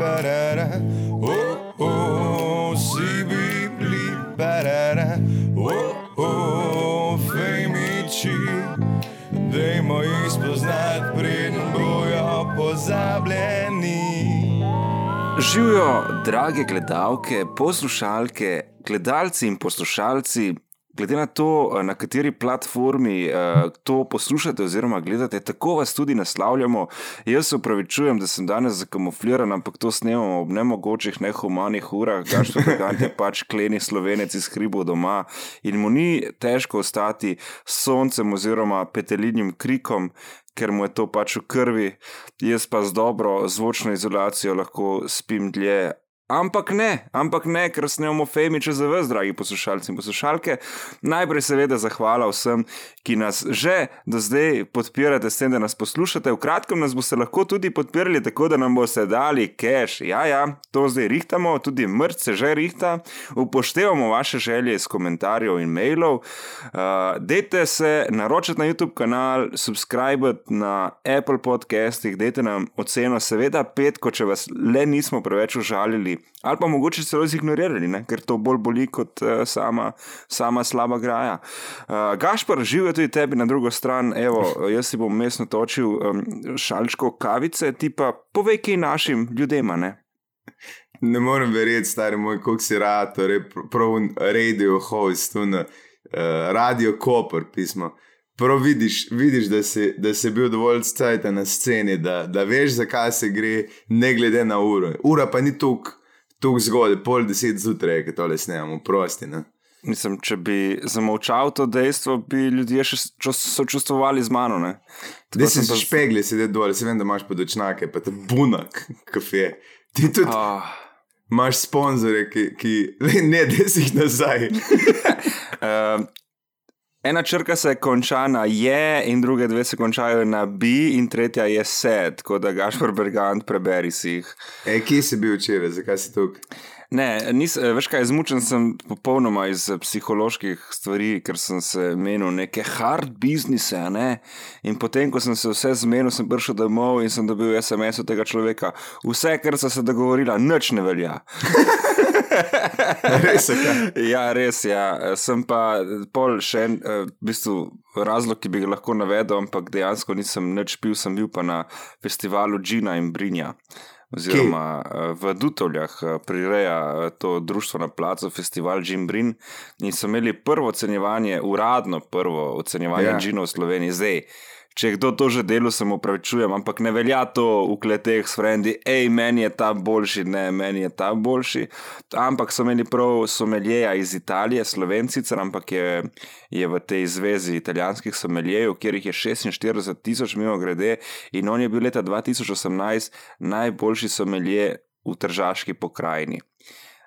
barara, oh, oh, si bibli, barara, oh, oh, fejmiči, dajmo jih spoznati, preden bojo pozabljeni. Živijo, drage gledalke, poslušalke, gledalci in poslušalci. Glede na to, na kateri platformi uh, to poslušate oziroma gledate, tako vas tudi naslavljamo. Jaz se upravičujem, da sem danes zakamufliran, ampak to snemamo ob nemogočih, nehumanih urah. Gašpor Gigant je pač kleni slovenec iz hribo doma in mu ni težko ostati s soncem oziroma petelinjim krikom, ker mu je to pač v krvi. Jaz pa z dobro zvočno izolacijo lahko spim dlje. Ampak ne, ampak ne, ker snemamo Femiče za vas, dragi poslušalci in poslušalke. Najprej seveda zahvala vsem, ki nas že do zdaj podpirate, s tem, da nas poslušate. V kratkem nas boste lahko tudi podpirali, tako da nam boste dali cash. Ja, ja, to zdaj rihtamo, tudi mrc se že rihta. Upoštevamo vaše želje iz komentarjev in mailov. Uh, dejte se naročiti na YouTube kanal, subscribe na Apple podcastih, dejte nam oceno, seveda petko, če vas le nismo preveč užalili ali pa mogoče celo zignorirali, ne? ker to bolj boli kot uh, sama, sama slaba graja. Uh, Gašpor, živijo tudi tebi na drugo stran, evo, jaz si bom mestno točil um, šalčko kavice, ti pa povej, kaj našim ljudem. Ne? ne morem verjeti, stari moj, kako si rad, torej prav radio host, tu na uh, radio Koper pismo. Prav vidiš, vidiš da, si, da si bil dovolj cajt na sceni, da, da veš, zakaj se gre, ne glede na uro. Ura pa ni tukaj tu zgodaj, pol deset zjutraj, ki tole snemamo, prosti. Ne? Mislim, če bi zamolčal to dejstvo, bi ljudje še sočustvovali z mano. Ti si pa špegli, si dol, se vem, da imaš podočnake, pa te bunak, kafe. Ti tudi oh. imaš sponzore, ki, ki ne, da si jih nazaj. uh, Ena črka se konča na je, in druge dve se končajo na bi, in tretja je sed, tako da gašpor bergant preberi si jih. E, kje si bil včeraj, zakaj si tukaj? Ne, nis, veš kaj, izmučen sem popolnoma iz psiholoških stvari, ker sem se menil neke hard biznise. Ne? In potem, ko sem se vse zmenil, sem prišel domov in sem dobil SMS od tega človeka. Vse, kar sem se dogovorila, nič ne velja. Res je. Ja, res je. Ja. Sem pa pol še en eh, v bistvu, razlog, ki bi ga lahko navedel, ampak dejansko nisem nič pil, sem bil pa na festivalu Džina in Brinja. Oziroma Kej? v Dutovljah eh, prireja eh, to društvo na placu, festival Jim Brin, in so imeli prvo ocenjevanje, uradno prvo ocenjevanje ja. Džina v Sloveniji. Zdaj, če kdo to že delo, se mu pravičujem, ampak ne velja to v kleteh s frendi, hej, meni je ta boljši, ne, meni je ta boljši. Ampak so imeli prav someljeja iz Italije, slovenci, ampak je, je v tej zvezi italijanskih someljejev, kjer jih je 46 tisoč, mimo grede, in on je bil leta 2018 najboljši somelje v tržaški pokrajini.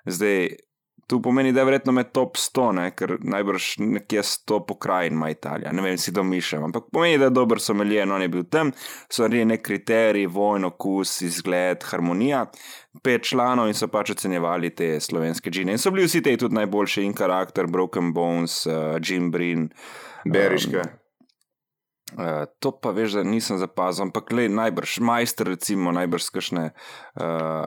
Zdaj, Tu pomeni, da je verjetno med top 100, ne? ker najbrž nekje 100 pokrajin ima Italija. Ne vem, si domišljam, ampak pomeni, da je dober someljen, on je bil tam, so naredili neki kriteriji, vojno, kus, izgled, harmonija, pet članov in so pač ocenjevali te slovenske džine. In so bili vsi te tudi najboljši in karakter, Broken Bones, uh, Jim Brin. Beriška. Um, Uh, to pa veš, da nisem zapazil, ampak le najbrž, majster, recimo, najbrž skašne uh,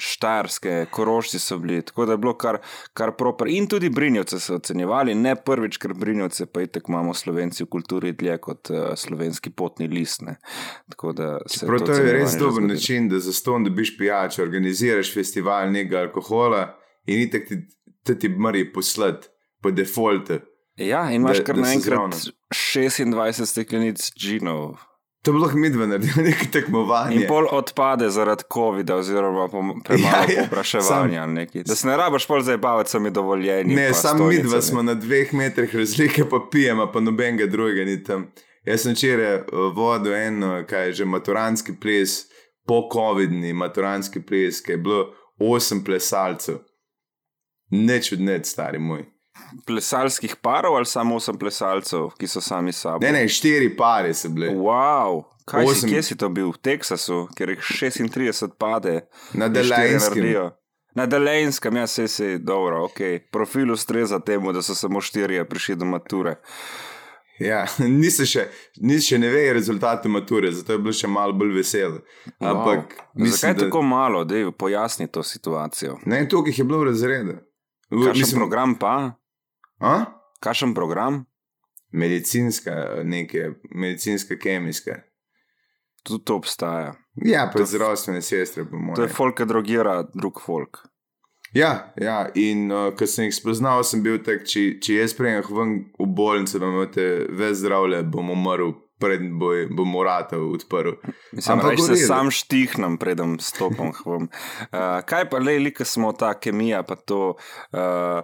Štajerske, Korošci so bili, tako da je bilo kar, kar proper. In tudi Brinjevce so ocenjevali, ne prvič, ker Brinjevce pa itek imamo slovenci v kulturi dlje kot uh, slovenski potni list. Prav to je res dober zgodilo. način, da za ston dobiš pijačo, organiziraš festival nekega alkohola in itek ti, ti, ti mari poslati po defaultu. Ja, in imaš da, kar naenkrat 26 steklenic džinov. To bi lahko midva naredila nekaj tekmovanja. In pol odpade zaradi COVID-a, oziroma premalo ja, ja, popraševanja. Sam, da se ne rabiš pol zabavati, so mi dovoljeni. Ne, samo midva smo na dveh metrih razlike, pa pijemo, pa nobenega drugega ni tam. Jaz sem včeraj eh, vodil en, kaj je že maturanski ples, po-COVID-ni maturanski ples, ki je bilo osem plesalcev. Neč od neč, stari moj plesalskih parov ali samo osem plesalcev, ki so sami sabo? Ne, ne, štiri pare so bile. Wow. Kaj si, kje si to bil? V Teksasu, kjer jih 36 pade. Na Delejskem. Na Delejskem, ja, se si dobro, ok. Profil ustreza temu, da so samo štirje prišli do mature. Ja, nisi še, nisi še ne ve rezultate mature, zato je bilo še malo bolj veselo. Ampak, wow. mislim, zakaj da- tako malo, da pojasni to situacijo? Ne, toliko jih je bilo v razredu. Kakšen mislim- program pa? A? Kakšen program? Medicinska, neke, medicinska, kemijska. Tudi to obstaja. Ja, pa zdravstvene sestre, po To je mojem. folk, ki drogira drug folk. Ja, ja, in uh, ko sem jih spoznal, sem bil tak, če, če jaz prejem ven v bolnico, da imate več zdravlja, bom umrl, preden bo, bom urata odprl. Mislim, Ampak v se sam štihnem, predem stopim. vam. Uh, kaj pa le, ki smo ta kemija, pa to. Uh,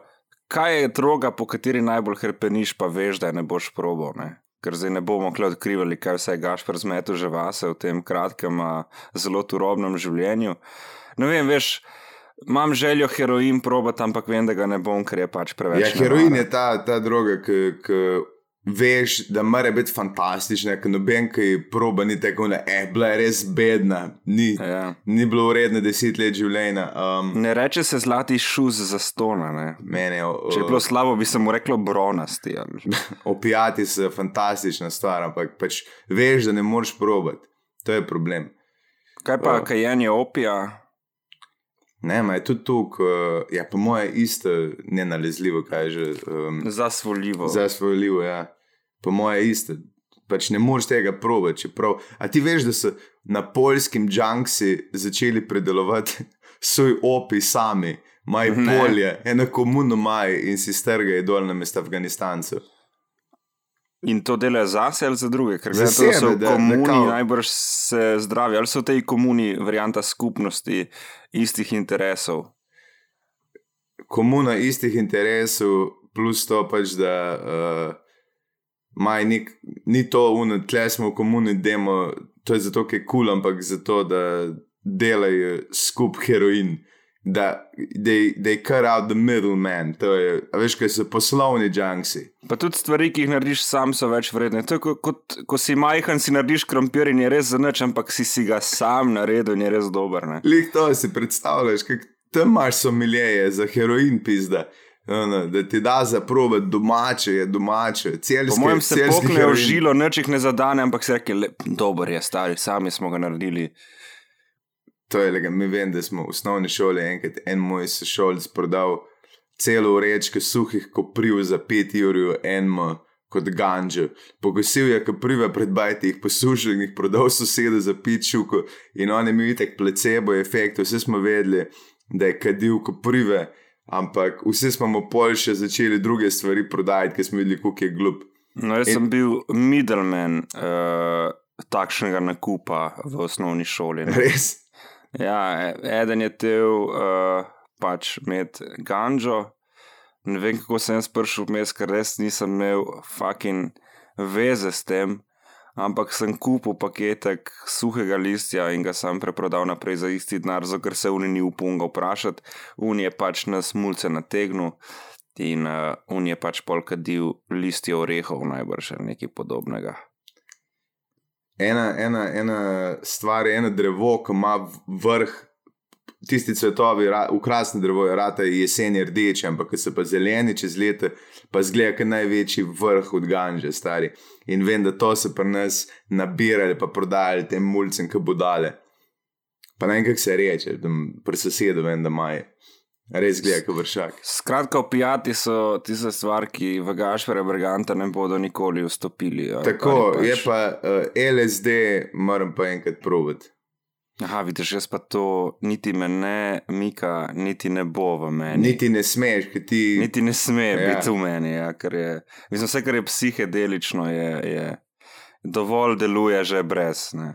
kaj je droga, po kateri najbolj hrpeniš, pa veš, da je ne boš probo. Ne? Ker zdaj ne bomo kle odkrivali, kaj vse je Gašpr zmetel že vase v tem kratkem, a zelo turobnem življenju. Ne vem, veš, imam željo heroin probati, ampak vem, da ga ne bom, ker je pač preveč. Ja, heroin je ta, ta droga, ki veš, da mora biti fantastična, ker noben, ki proba, ni tako, da je bila je res bedna, ni, Ja. ni bilo vredno deset let življenja. Um, Ne reče se zlati šuz za stona. Ne? mene, o, Če je bilo slabo, bi se mu reklo bronasti. opijati so fantastična stvar, ampak pač veš, da ne moreš probati. To je problem. Kaj pa Ja. kajenje opija? Ne, ma je tudi tu, ja, po moje, isto nenalezljivo, kaj je že. Um, Zasvoljivo. Zasvojljivo, ja. Po moje isto. Pač ne moreš tega probati. Čeprav, a ti veš, da so na polskem džunksi začeli predelovati svoj opi sami, maj Ne. polje, eno komuno maj in si strgajo dol na mesta Afganistancev. In to delajo zase ali za druge, ker Za zdaj to so sebe, v da- da komuni kao- najbrž se zdravijo, ali so v tej komuni varianta skupnosti istih interesov. Komuna istih interesov, plus to pač, da uh, maj nik, ni to uno, tle smo v komuni, demo, to je zato, ker je kul, cool, ampak zato, da delajo skup heroin. Da they, they cut out the middleman, to je, veš, kaj so poslovni džunksi. Pa tudi stvari, ki jih narediš sam, so več vredne. To je kot, kot ko si majhen, si narediš krompir in je res za nič, ampak si, si ga sam naredil in je res dober. Ne? Lih to si predstavljaš, kako tam imaš somiljeje za heroin, pizda. Ono, da ti da za probe domače, je domače. Celski, Po mojem se poknejo žilo, nič jih ne zadane, ampak se reče, dober je, stari, sami smo ga naredili. To je lega, mi vem, da smo v osnovni šoli enkrat en moj sošolc prodal celo vrečko suhih kopriv za 5 ur, enmo kot ganžo. Pogosil je koprive pred bajti, jih posušil in jih prodal sosedu za pičuko in on je imel itek placebo efekt, vsi smo vedeli, da je kadil koprive, ampak vsi smo mu pol še začeli druge stvari prodajati, ker smo videli, kako je glup. No, jaz In- sem bil middleman uh, takšnega nakupa v osnovni šoli. ne. Res. Ja, eden je tel uh, pač med ganžo. Ne vem, kako sem jaz prišel vmes, ker res nisem imel fucking veze s tem, ampak sem kupil paketek suhega listja in ga sam preprodal naprej za isti denar, zato ker se uni ni upunga vprašati. Un je pač nas mulce nategnil in uh, un je pač polkadil listje orehov, najbrž nekaj podobnega. Ena, ena, ena stvar, eno drevo, ki ima vrh, tisti cvetovi, ra- ukrasno drevo, je rata jesen rdeče, ampak ko so pa zeleni čez leto, pa zgleda, kot največji vrh od ganže, stari. In vem, da to so pri nas nabirali, pa prodajali tem mulcem, ki budale. Pa ne vem, kako se reče, da pri sosedu vem, da imajo. Res gleda, kot vršak. Skratka, opijati so tiste stvari, ki v Gašpere Briganta ne bodo nikoli vstopili. ali Tako, ali je pa uh, LSD, moram pa enkrat provati. Aha, vidiš, jaz pa to niti me ne mika, niti ne bo v meni. Niti ne smeš, ker ti. niti ne sme ja. biti v meni, ja, ker je. Mislim, vse, kar je psihedelično, je, je dovolj deluje že brez. Ne.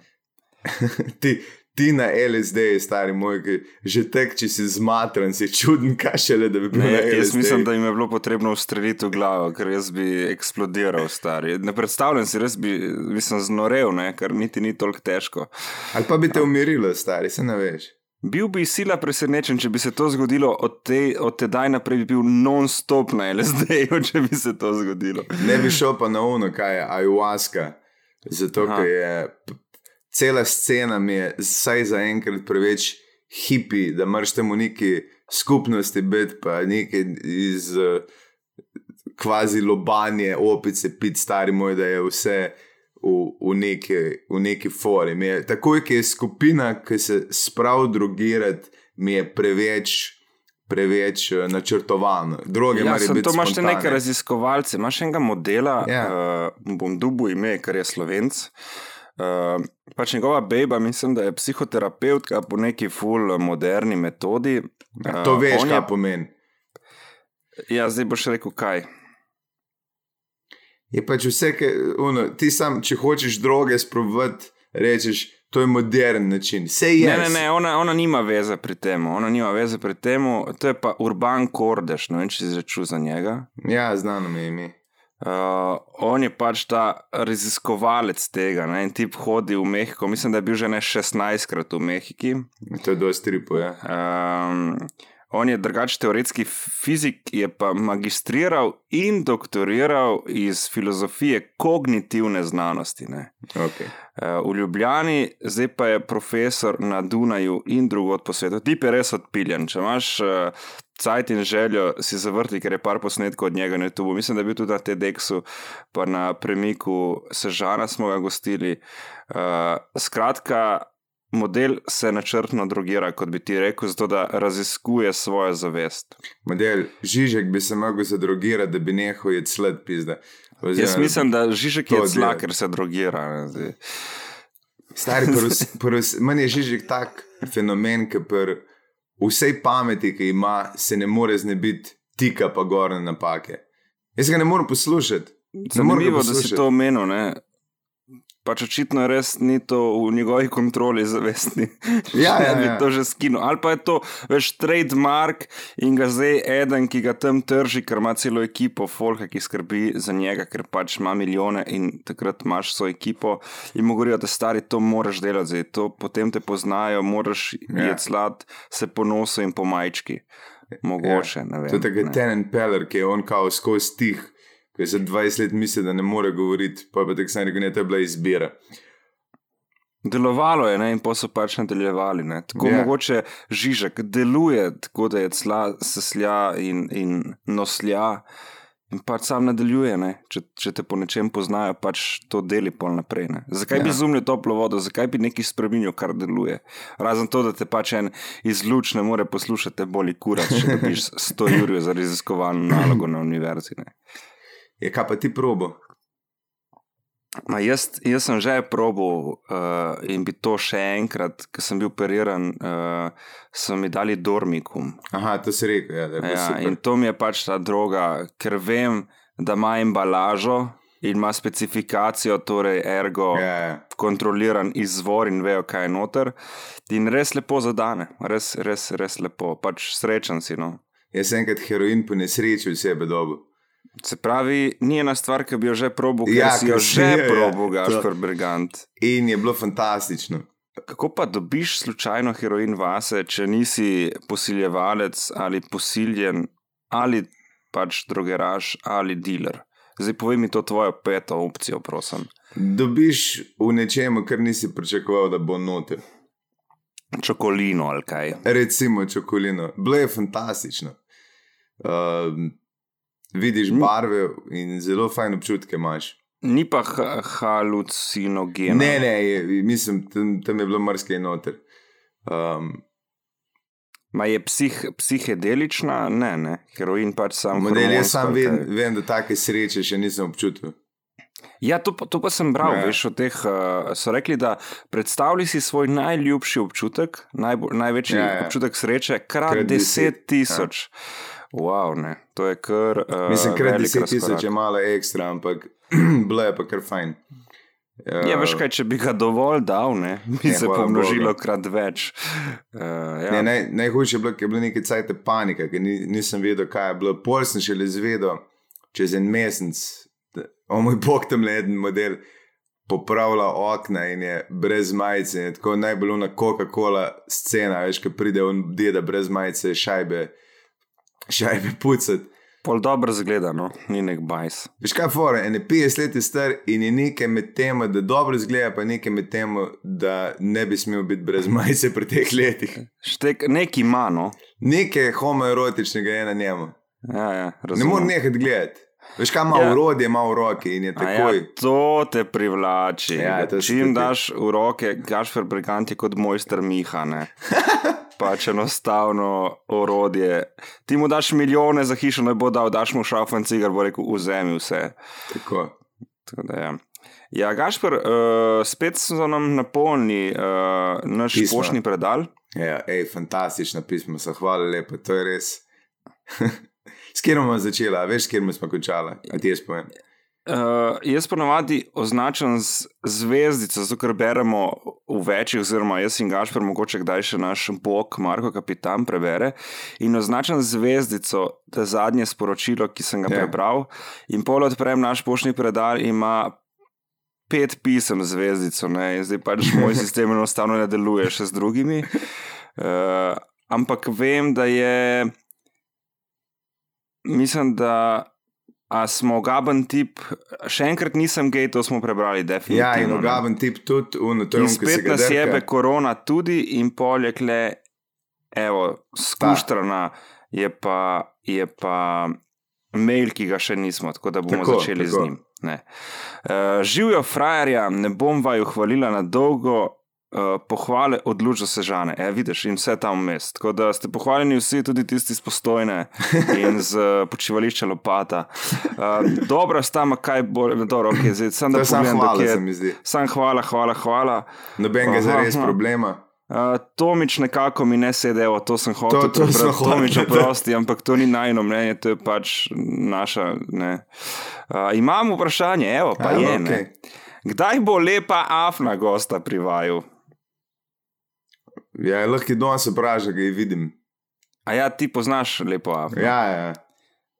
ti, ti na LSD, stari moj, že tek, če si zmatran, si čuden, kaj šele, da bi bil Ne, na jaz LSD. mislim, da jim je bilo potrebno ustreliti v glavo, ker jaz bi eksplodiral, stari. Ne predstavljam si, res bi, sem znorel, ne, ker niti ni toliko težko. Ali pa bi te umirilo, stari, se ne veš. Bil bi sila presenečen, če bi se to zgodilo od, te, od tedaj naprej, bi bil non-stop na LSD-ju, če bi se to zgodilo. Ne bi šel pa na uno, kaj je ayahuasca. Zato, ker je cela scena mi je vsaj za enkrat preveč hipi, da moraš temu neki skupnosti biti, pa nekaj iz. eh, kvazi lobanje, opice, pit, stari moj, da je vse v, v, neki, v neki formi. Takoj, ki je skupina, ki se spravi drugirati, mi je preveč. Preveč eh, načrtovano. Druge, ja, sem, to imaš spontane. nekaj raziskovalcev, imaš enega modela, Ja. uh, bom dubu ime, ker je slovenc. Uh, pač njegova beba, mislim, da je psihoterapeutka po neki full moderni metodi. Ja, to Uh, veš, kaj je- pomeni. Ja, zdaj boš rekel kaj. Je pač vse, ki, uno, ti sam, če hočeš droge sprovati, rečeš, to je modern način. Vse je. Ne, ne, ne, ona, ona nima veze pri tem. Ona nima veze pri tem. To je pa Urban Kordež, ne vem, če si začel za njega. Ja, znano mi je ime. Uh, on je pač ta raziskovalec tega. Ne? En tip hodi v Mehiko, mislim, da je bil že ne 16krat v Mehiki. To je dosti tripo, ja. Um, on je drugačen teoretski fizik, je pa magistriral in doktoriral iz filozofije kognitivne znanosti. Ne? Okay. Uh, v Ljubljani, zdaj pa je profesor na Dunaju in drugod po svetu. Tip je res odpiljen. Če imaš uh, cajt in željo, si zavrti, ker je par posnetkov od njega na YouTube. Mislim, da je bil tudi na TEDxu, pa na premiku Sežana smo ga gostili. Uh, skratka, model se načrtno drogira, kot bi ti rekel, zato da raziskuje svojo zavest. Model Žižek bi se mogel zadrogirati, da bi nehal jeti sled pizda. Oziroma, Jaz mislim, da Žižek je dela. ker se drogira. ne. Stari, prus, prus, meni je Žižek tak fenomen, ki pri vsej pameti, ki ima, se ne more znebiti tika pa gore napake. Jaz ga ne morem poslušati. Zanimivo, da si to omenil. Ne? Pač očitno res ni to v njegovi kontroli zavestni. Ja, ja, bi ja. to že skino. Ali pa je to veš trademark in ga zdaj eden, ki ga tam trži, ker ima celo ekipo folka, ki skrbi za njega, ker pač ima milijone in takrat imaš svojo ekipo in mu govorijo, da stari to moraš delati, zdaj to potem te poznajo, moraš Ja. ja. slad, se po nosu in po majčki. Mogoče, ja. ne vem. To je. Tenen Peller, ki je on kao skozi tih, ki se 20 let misli, da ne more govoriti, pa pa tako sem rekel, ne, to je bila izbira. Delovalo je ne, in pa so pač nadaljevali. Ne. Tako Ja. yeah. mogoče Žižek deluje, tako da je cla, seslja in, in noslja. In pač sam nadaljuje, ne. če, če te po nečem poznajo, pač to deli pol naprej. Ne. Zakaj ja. bi Ja. zumljal toplo vodo, zakaj bi nekaj spremenil, kar deluje? Razen to, da te pač en izluč ne more poslušati, boli kurat, če dobiš 100 jurjev za raziskovalno nalogo na univerzi. Ne. Je kaj pa ti probo? Ma jaz, jaz sem že probil uh, in bi to še enkrat, ker sem bil operiran, uh, so mi dali dormikum. Aha, to si rekel, ja, Ja, super. in to mi je pač ta droga, ker vem, da ima embalažo in ima specifikacijo, torej ergo Ja, ja. kontroliran izvor in vejo, kaj je noter. In res lepo zadane, res, res, res lepo, pač srečen si. No. Jaz sem enkrat heroin po nesreči v sebe dobil. Se pravi, ni ena stvar, ki bi jo že probil, Ja, si jo že ja. probil, To- Gašpor Brigant. In je bilo fantastično. Kako pa dobiš slučajno heroin vase, če nisi posiljevalec ali posiljen ali pač drogeraš ali dealer? Zdaj povej mi to tvojo peto opcijo, prosim. Dobiš v nečem, kar nisi pričakoval, da bo noter. Čokolino ali kaj. Recimo čokolino. Bilo je fantastično. Um, vidiš barve in zelo fajn občutke imaš. Ni pa ha- halucinogeno. Ne, ne, je, mislim, tam, tam je bilo marsikaj noter. Um, Ma je psih, psihedelična? Ne, ne. Heroin pač sam. model, jaz sam vem, vem, da take sreče še nisem občutil. Ja, to to pa sem bral, Ja. ja. veš, od teh. Uh, so rekli, da predstavljaj si svoj najljubši občutek, najbo, največji Ja, ja, ja. ja. občutek sreče, krat, Krat deset, deset tisoč. Ja. Wow, ne, to je kar. Uh, Mislim, velik 10 tisoč je malo ekstra, ampak bilo je pa kar fajn. Uh, Ja, veš kaj, če bi ga dovolj dal, ne, bi Ja, se pomnožilo Bogu. krat več. Uh, ja. Ne, naj, najhujše je bilo, ker je bilo nekaj cajt panike, ker ni, nisem vedel, kaj je bilo. Pol sem šele izvedel čez en mesec, o moj bog tam le en model popravlja okna in je brez majice. Je tako najbolj una Coca-Cola scena, veš, ki pride on deda brez majice, šajbe, šajbe pucati. Pol dobro zgleda, no, ni nek bajs. Veš kaj, fore, en je 50 let je star in je nekaj med tem, da dobro izgleda, pa nekaj med tem, da ne bi smel biti brez majice pri teh letih. Štek, neki ima, no. Nekaj homoerotičnega je na njemu. Ja, ja, Ne razumem. morem nehati gledati. Veš, kaj ima Ja. urodje, ima v roki in je A Ja, takoj. to te privlači. Ja, to Čim daš v roke, gašfer brigant je kot mojster Miha. Pač enostavno orodje. Ti mu daš milijone za hišo, ne bo dal, daš mu šafen cigar, bo rekel, vzemi vse. Tako. Tako da, ja. Ja, Gašpr, uh, spet so nam napolnili uh, naš Pisma. poštni predal. Ja, ej, fantastično pismo, so hvala lepa, to je res. s kjer bomo začela, veš, s kjer smo končali? A ti jaz povem. Uh, jaz ponavadi označam z zvezdico, zato ker beremo v večjih, oziroma jaz in Gašpr, mogoče kdaj še naš bog Marko Kapitan prebere. In označam z zvezdico, da zadnje sporočilo, ki sem ga Ja. prebral, in pol odprem naš poštni predal, ima pet pisem zvezdico, ne? in zdaj pač moj sistem enostavno ne deluje še z drugimi. Uh, ampak vem, da je, mislim, da. A smo gaben tip, še enkrat nisem gej, to smo prebrali, definitivno. Ja, in ne. ogaben tip tudi, uno, to je on, ki se ga nas jebe korona, tudi in poleg le, evo, skuštrana je pa, je pa mail, ki ga še nismo, tako da bomo Tako, začeli tako. z njim. Ne. Uh, živijo frajerja, ne bom vaju hvalila na dolgo. Uh, pohvale odlučno sežane, e, vidiš, in vse tam vmes. Tako da ste pohvaljeni vsi, tudi tisti z postojne in z uh, počivališča lopata. Uh, dobro, sta ma kaj bolj, dobro, ok, zdaj sem da je samo pogledam, hvala, dokje- se mi zdi. Sam hvala, hvala, hvala. Nobenega Aha, zares aha. problema. Uh, Tomič nekako mi ne sedi, evo, to sem hotel To- to sem prebrati. hotel, Tomič, oprosti, ampak to ni najno mnenje, to je pač naša. Ne. Uh, imam vprašanje, evo, pa A, je. Okay. Kdaj bo lepa afna gosta pri vaju? Ja, lahko je danes vprašaj, ga vidim. A ja, ti poznaš lepo afno? Ja, ja.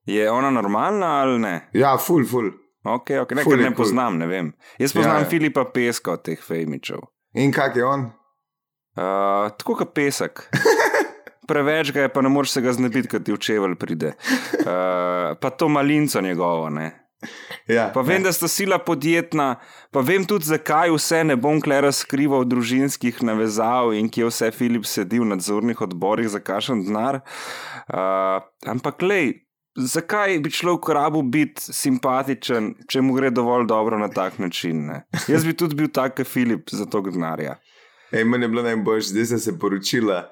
Je ona normalna ali ne? Ja, ful, ful. Ok, ok, ne, Ful ker je ne cool. poznam, ne vem. Jaz Ja, poznam ja. Filipa Peska od teh fejmičev. In kak je on? Uh, tako kot pesek. Preveč ga je, pa ne moreš se ga znebiti, ko ti v čevelj pride. Uh, pa to malinco njegovo. Ne? Ja, Pa vem, da sta sila podjetna, pa vem tudi, zakaj vse ne bom kle razkrival družinskih navezav in kje vse Filip sedi v nadzornih odborih za kašen denar. Uh, ampak, lej, zakaj bi človek rabu biti simpatičen, če mu gre dovolj dobro na tak način? Ne? Jaz bi tudi bil tak, kot Filip, za to denarja. Ej, meni je bilo najboljše, zdaj sta se poročila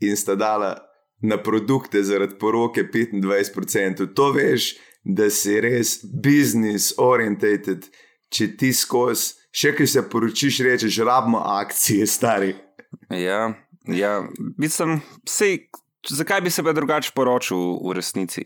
in sta dala na produkte zaradi poroke 25%. To veš, da si res business orientated, če ti skozi, še ki se poročiš, rečeš, rabimo akcije, stari. Ja, ja. mislim, sej, zakaj bi se pa drugače poročil v resnici?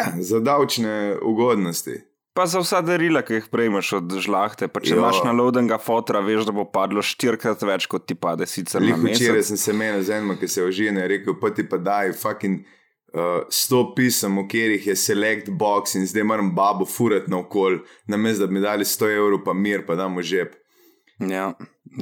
Ja, za davčne ugodnosti. Pa za vsa darila, ki jih prejmeš od žlahte, pa če Jo. imaš nalodenega fotra, veš, da bo padlo štirikrat več, kot ti pade sicer na Lih včeraj sem se menil z enim, ki se ožine, rekel, pa ti pa daj fucking. Uh, sto pisem, v katerih je select box in zdaj moram babo furati na okol, namesto da bi mi dali 100 evrov, pa mir, pa damo žep. Ja,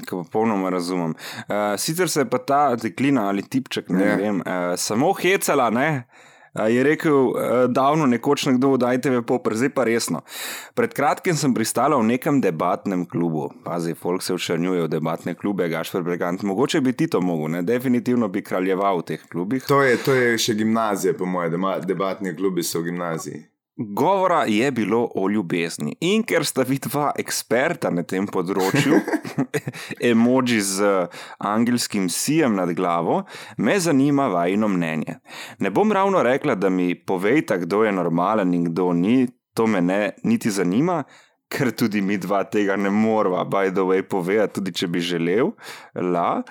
ko popolnoma razumem. Uh, sicer se je pa ta deklina ali tipček, ne Ja. vem, uh, samo hecala, ne. Je rekel, uh, davno nekoč nekdo dajte me popr, zdaj pa resno. Pred kratkim sem pristala v nekem debatnem klubu, pazi, folk se učrnjuje v debatne klube, Gašper Bregant, mogoče bi ti to mogel, ne? definitivno bi kraljeval v teh klubih. To je, to je še gimnazija, po mojem, debatni klubi so v gimnaziji. Govora je bilo o ljubezni. In ker sta vidva eksperta na tem področju, emoji z angelskim sijem nad glavo, me zanima vajno mnenje. Ne bom ravno rekla, da mi povejta, kdo je normalen in kdo ni, to me ne niti zanima. Ker tudi mi dva tega ne morava, by the way, povedati, tudi če bi želel. La.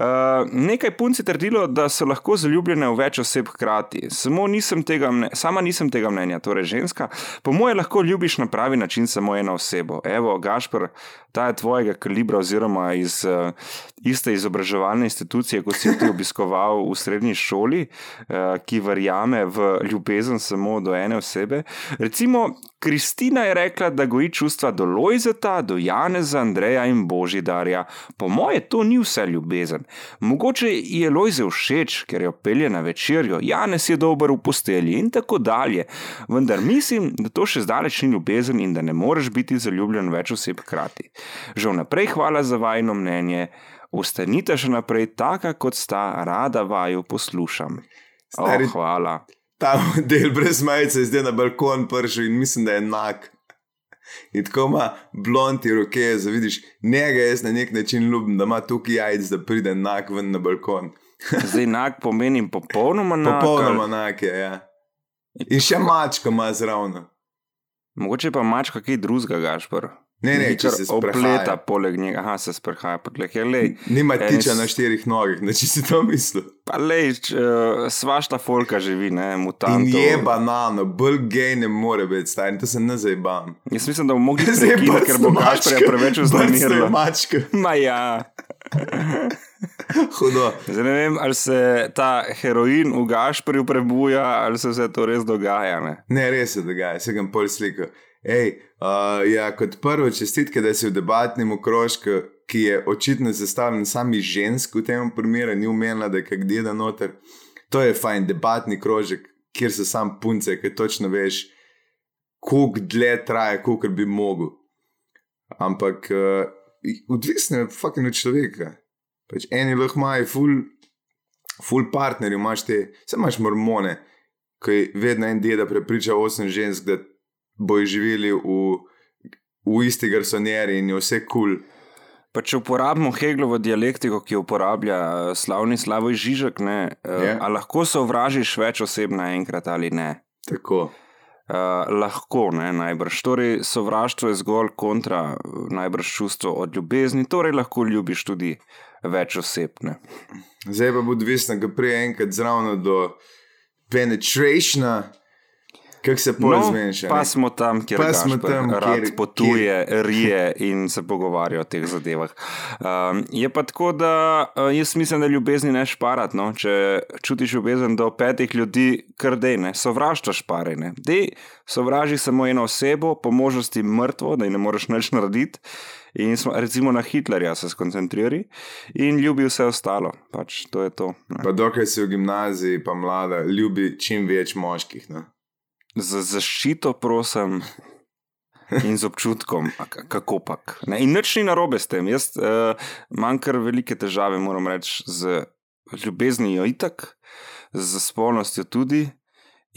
Uh, nekaj punc je trdilo, da so lahko zaljubljene v več oseb hkrati. Samo nisem tega mne, sama nisem tega mnenja, torej ženska. Po moje lahko ljubiš na pravi način samo eno osebo. Evo, Gašpr, ta je tvojega kalibra, oziroma iz uh, iste izobraževalne institucije, kot si ti obiskoval v srednji šoli, uh, ki verjame v ljubezen samo do ene osebe. Recimo, Kristina je rekla, da goji čustva do Lojzeta, do Janeza, Andreja in Božidarja. Po moje to ni vse ljubezen. Mogoče ji je Lojze všeč, ker jo pelje na večerjo, Janez je dober v postelji in tako dalje. Vendar mislim, da to še zdaleč ni ljubezen in da ne moreš biti zaljubljen več oseb hkrati. Že vnaprej hvala za vajno mnenje. Ostanite še naprej taka, kot sta, rada vaju poslušam. Oh, Stari- hvala. Ta del brez majice zdaj na balkon pršil in mislim, da je enak. In tako ima blondi roke, da vidiš, njega jaz na nek način ljubim, da ima tukaj jajc, da pride enak ven na balkon. Zdaj enak pomeni popolnoma enak. Popolnoma enak je, ja. In še mačka ima zraven. Mogoče pa mačka kaj drugega, gašpor. Ne, ne, če se opleta poleg njega, aha, se sprehaja poleg njega. Lej, Nima tiča na štirih nogah, ne če si to mislil. pa lej, č- eh, svašta folka živi, ne, In mutantov. je banano, bolj gej ne more biti, stari, to se ne zabam. Jaz mislim, da bomo mogli prekiniti, ker bo Gašporja preveč vznemirilo. mačka, Ma ja. hudo. Zdaj ne vem, ali se ta heroin v Gašporju prebuja, ali se vse to res dogaja. Ne? Ne, res se dogaja, se ga pol slika. Ej, uh, ja, kot prvo čestitke, da si v debatnem okrožku, ki je očitno zastavljen sami žensk v tem primeru, ni umenila, da je kak deda noter. To je fajn, debatni krožek, kjer so sam punce, ki točno veš, koliko dlje traja, koliko bi mogel. Ampak uh, odvisno je fucking od človeka. Pač eni lahko imajo full, full partnerjev, imaš te, se imaš mormone, ki vedno en deda prepriča osem žensk, da bojo živeli v, v isti garsonjeri in je vse kul. Cool. Pa če uporabimo Heglovo dialektiko, ki jo uporablja eh, slavni Slavoj Žižek, ne, yeah. Ja. a lahko sovražiš več oseb naenkrat ali ne? Tako. Uh, lahko, ne, najbrž. Torej, sovraštvo je zgolj kontra, eh, najbrž čustvo od ljubezni, torej lahko ljubiš tudi več oseb. Ne. Zdaj pa bo odvisno, ga prije enkrat zraven do penetrationa, kako se pol No, zmeniš. a pa ne? smo tam, kjer Pa smo tam, rad kjer- potuje, rije in se pogovarja o teh zadevah. Um, je pa tako, da uh, jaz mislim, da ljubezni ne šparati. No? Če čutiš ljubezen do petih ljudi, kar dej, ne, sovraštvo špare. Ne. Dej, sovraži samo eno osebo, po možnosti mrtvo, da ji ne moreš nič narediti. In smo, recimo na Hitlerja se skoncentrirali in ljubi vse ostalo. Pač to to. Ne. Pa dokaj si v gimnaziji, pa mlada, ljubi čim več moških. No? Z zaščito, prosim, in z občutkom, kako. Ne? In nič ni narobe s tem. Jaz uh, imam kar velike težave, moram reči, z ljubeznijo itak, z spolnostjo tudi.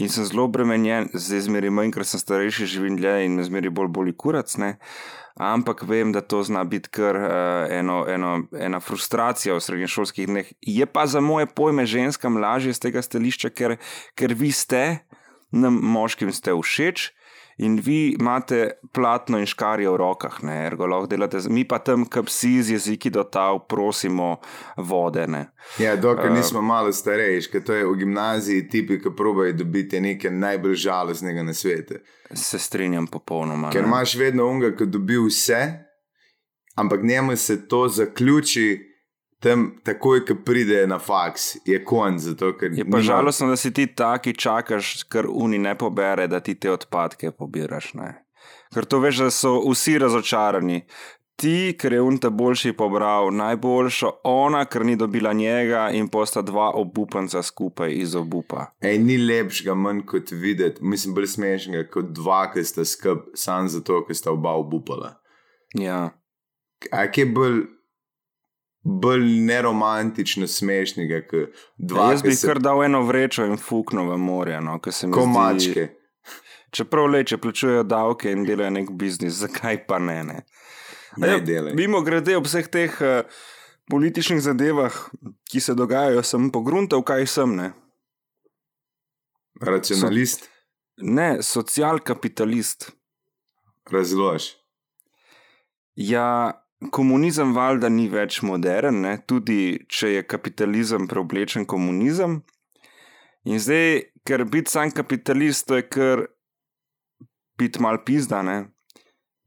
In sem zelo obremenjen, zdaj zmeri manj, ker sem starejši, živim dlje in me zmeri bolj boli kurac. Ne? Ampak vem, da to zna biti kar uh, eno, eno, ena frustracija v srednješolskih dneh. Je pa za moje pojme ženskam lažje z tega stališča, ker, ker vi ste, nam moškim ste všeč. In vi imate platno in škarje v rokah, ne, ergo lahko delate, mi pa tam, ki psi z jeziki do tav, prosimo vode. Ne. Ja, dokler Eh. nismo malo starejši, ker to je v gimnaziji tipi, ki probajo dobiti nekaj najbolj žalostnega na svetu. Se strinjam popolnoma. Ker ne. imaš vedno unga, ki dobi vse, ampak njemu se to zaključi. Tam, takoj, ko pride na faks, je konc. Zato, Je pa nima- žalostno, da si ti taki čakaš, ker uni ne pobere, da ti te odpadke pobiraš. Ne. Ker to veš, da so vsi razočarani. Ti, ker je unta boljši pobral najboljšo, ona, ker ni dobila njega in posta dva obupanca skupaj iz obupa. Ej, ni lepšega manj kot videti, mislim, bolj smešnega kot dva, ki sta skup, samo zato, ker sta oba obupala. Ja. A kje bolj, bolj neromantično smešnega, dva, Jaz ki bi se kar dal eno vrečo in fuknil v morje. No, ker se mi kot zdi-. Čeprav leče, plačujejo davke in delajo nek biznis, zakaj pa ne? ne? Ne delaj. Mimo grede ob vseh teh uh, političnih zadevah, ki se dogajajo, sem pogruntal, kaj sem. Ne, Racionalist, ne socialkapitalist. razlož. Ja, komunizem valjda ni več modern, ne? tudi če je kapitalizem preoblečen komunizem. In zdaj, ker biti sam kapitalist, to je kar biti mal pizdane.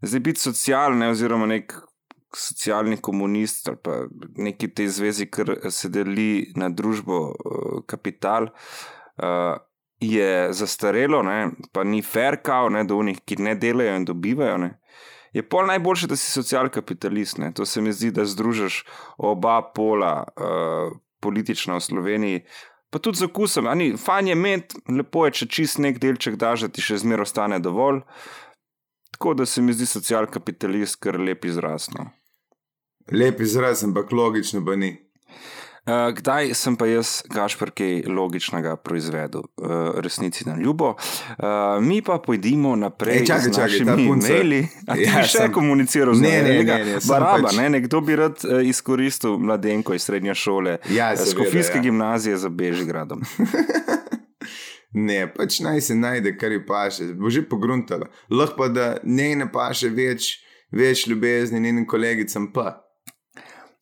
Zdaj biti socialne, oziroma nek socialni komunist ali pa neki tej zvezi, ker se deli na družbo eh, kapital. Uh, je zastarelo, ne? pa ni fair, kao, ne, do unih, ki ne delajo in dobivajo. Ne? Je pol najboljše, da si socialkapitalist. Ne? To se mi zdi, da združiš oba pola uh, politična v Sloveniji. Pa tudi za okusom, ani fajn je imeti, lepo je, če čist nek delček daš, da ti še zmeraj ostane dovolj. Tako da se mi zdi socialkapitalist kar lep izraz. No. Lep izraz, ampak logično pa ni. Uh, kdaj sem pa jaz, Gašpr, kaj logičnega proizvedel, uh, resnici na ljubo. Uh, mi pa pojdimo naprej, Ej, čakaj, čakaj, ta punca- maili. Ja, še sem- komuniciral z Ne, nami? ne, ne, ne, sem Baraba, pač- ne, nekdo bi rad uh, izkoristil mladenko iz srednje šole, Ja, Skofijske ja. gimnazije za Bežigradom. Ne, pač naj se najde, kar ji paše, bo že pogruntala. Lahko pa da njej ne paše več, več ljubezni, njenim kolegicam pa.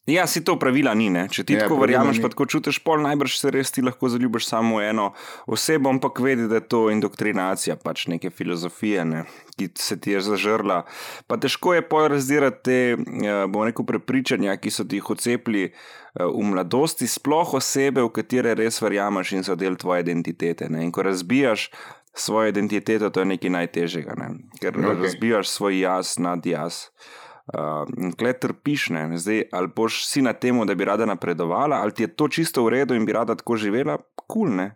Ja, si to pravila ni. Ne? Če ti Ja, tako verjameš, pa tako čutiš, pol najbrž se res ti lahko zaljubiš samo eno osebo, ampak vedi, da je to indoktrinacija, pač neke filozofije, ne? ki se ti je zažrla. Pa težko je pol razdirati te, eh, bomo rekel, prepričanja, ki so ti jih ocepili eh, v mladosti, sploh osebe, v katere res verjameš in so del tvoje identitete. Ne? In ko razbijaš svojo identiteto, to je nekaj najtežjega, ne? ker okay. razbijaš svoj jaz nad jaz. Uh, in kle trpiš, ne? Zdaj, ali boš si na tem, da bi rada napredovala, ali ti je to čisto v redu in bi rada tako živela, kul cool, ne.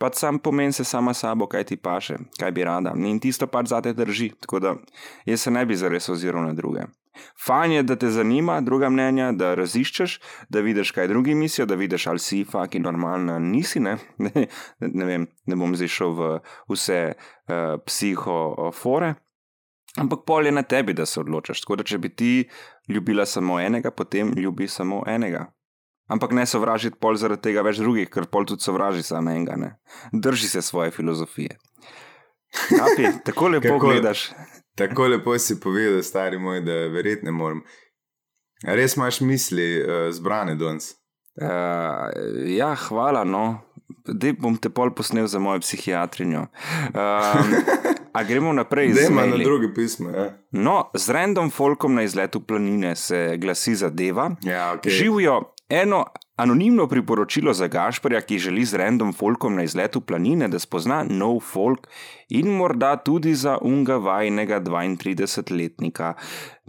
Pač sam pomen se sama sabo, kaj ti paše, kaj bi rada. In tisto pač zate drži. Tako da jaz se ne bi zares oziral na druge. Fajn je, da te zanima druga mnenja, da raziščeš, da vidiš, kaj drugi mislijo, da vidiš, ali si faki normalna, nisi. Ne, ne, ne vem, ne bom zdaj šel v vse uh, psihofore. Ampak pol je na tebi, da se odločiš. Tako da, če bi ti ljubila samo enega, potem ljubi samo enega. Ampak ne sovražiti pol zaradi tega več drugih, ker pol tudi sovraži samo enega. Ne? Drži se svoje filozofije. Kapi, tako lepo Kako- gledaš. Tako lepo si povedal, stari moj, da verjetno moram. A Res imaš misli uh, zbrane danes? Uh, ja, hvala. No. Dej bom te pol posnel za mojo psihiatrinjo. Um, a gremo naprej z Dajmo na maili? druge pisme. Ja, No, z random folkom na izletu planine se glasi zadeva. ja ok. Živijo eno anonimno priporočilo za Gašporja, ki želi z random folkom na izletu planine, da spozna nov folk in morda tudi za unga vajnega 32-letnika.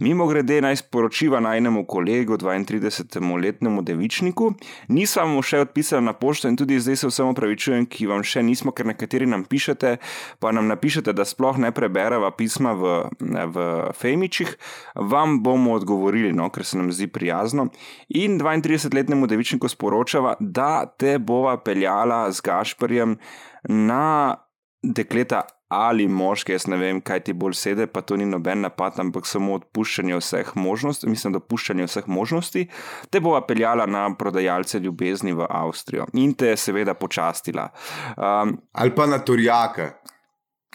Mimo grede naj sporočiva najnemu kolegu, 32-letnemu devičniku, nisem mu še odpisal na pošto in tudi zdaj se vsem opravičujem, ki vam še nismo, ker nekateri nam pišete, pa nam napišete, da sploh ne prebereva pisma v, v Femičih, vam bomo odgovorili, no, ker se nam zdi prijazno. In 32-letnemu devičniku sporočava, da te bova peljala z Gašporjem na dekleta ali moške, jaz ne vem, kaj ti bolj sede, pa to ni noben napad, ampak samo odpuščanje vseh možnosti, mislim, dopuščanje vseh možnosti, te bova peljala na prodajalce ljubezni v Avstrijo in te seveda počastila. Um, Ali pa na Turjaka.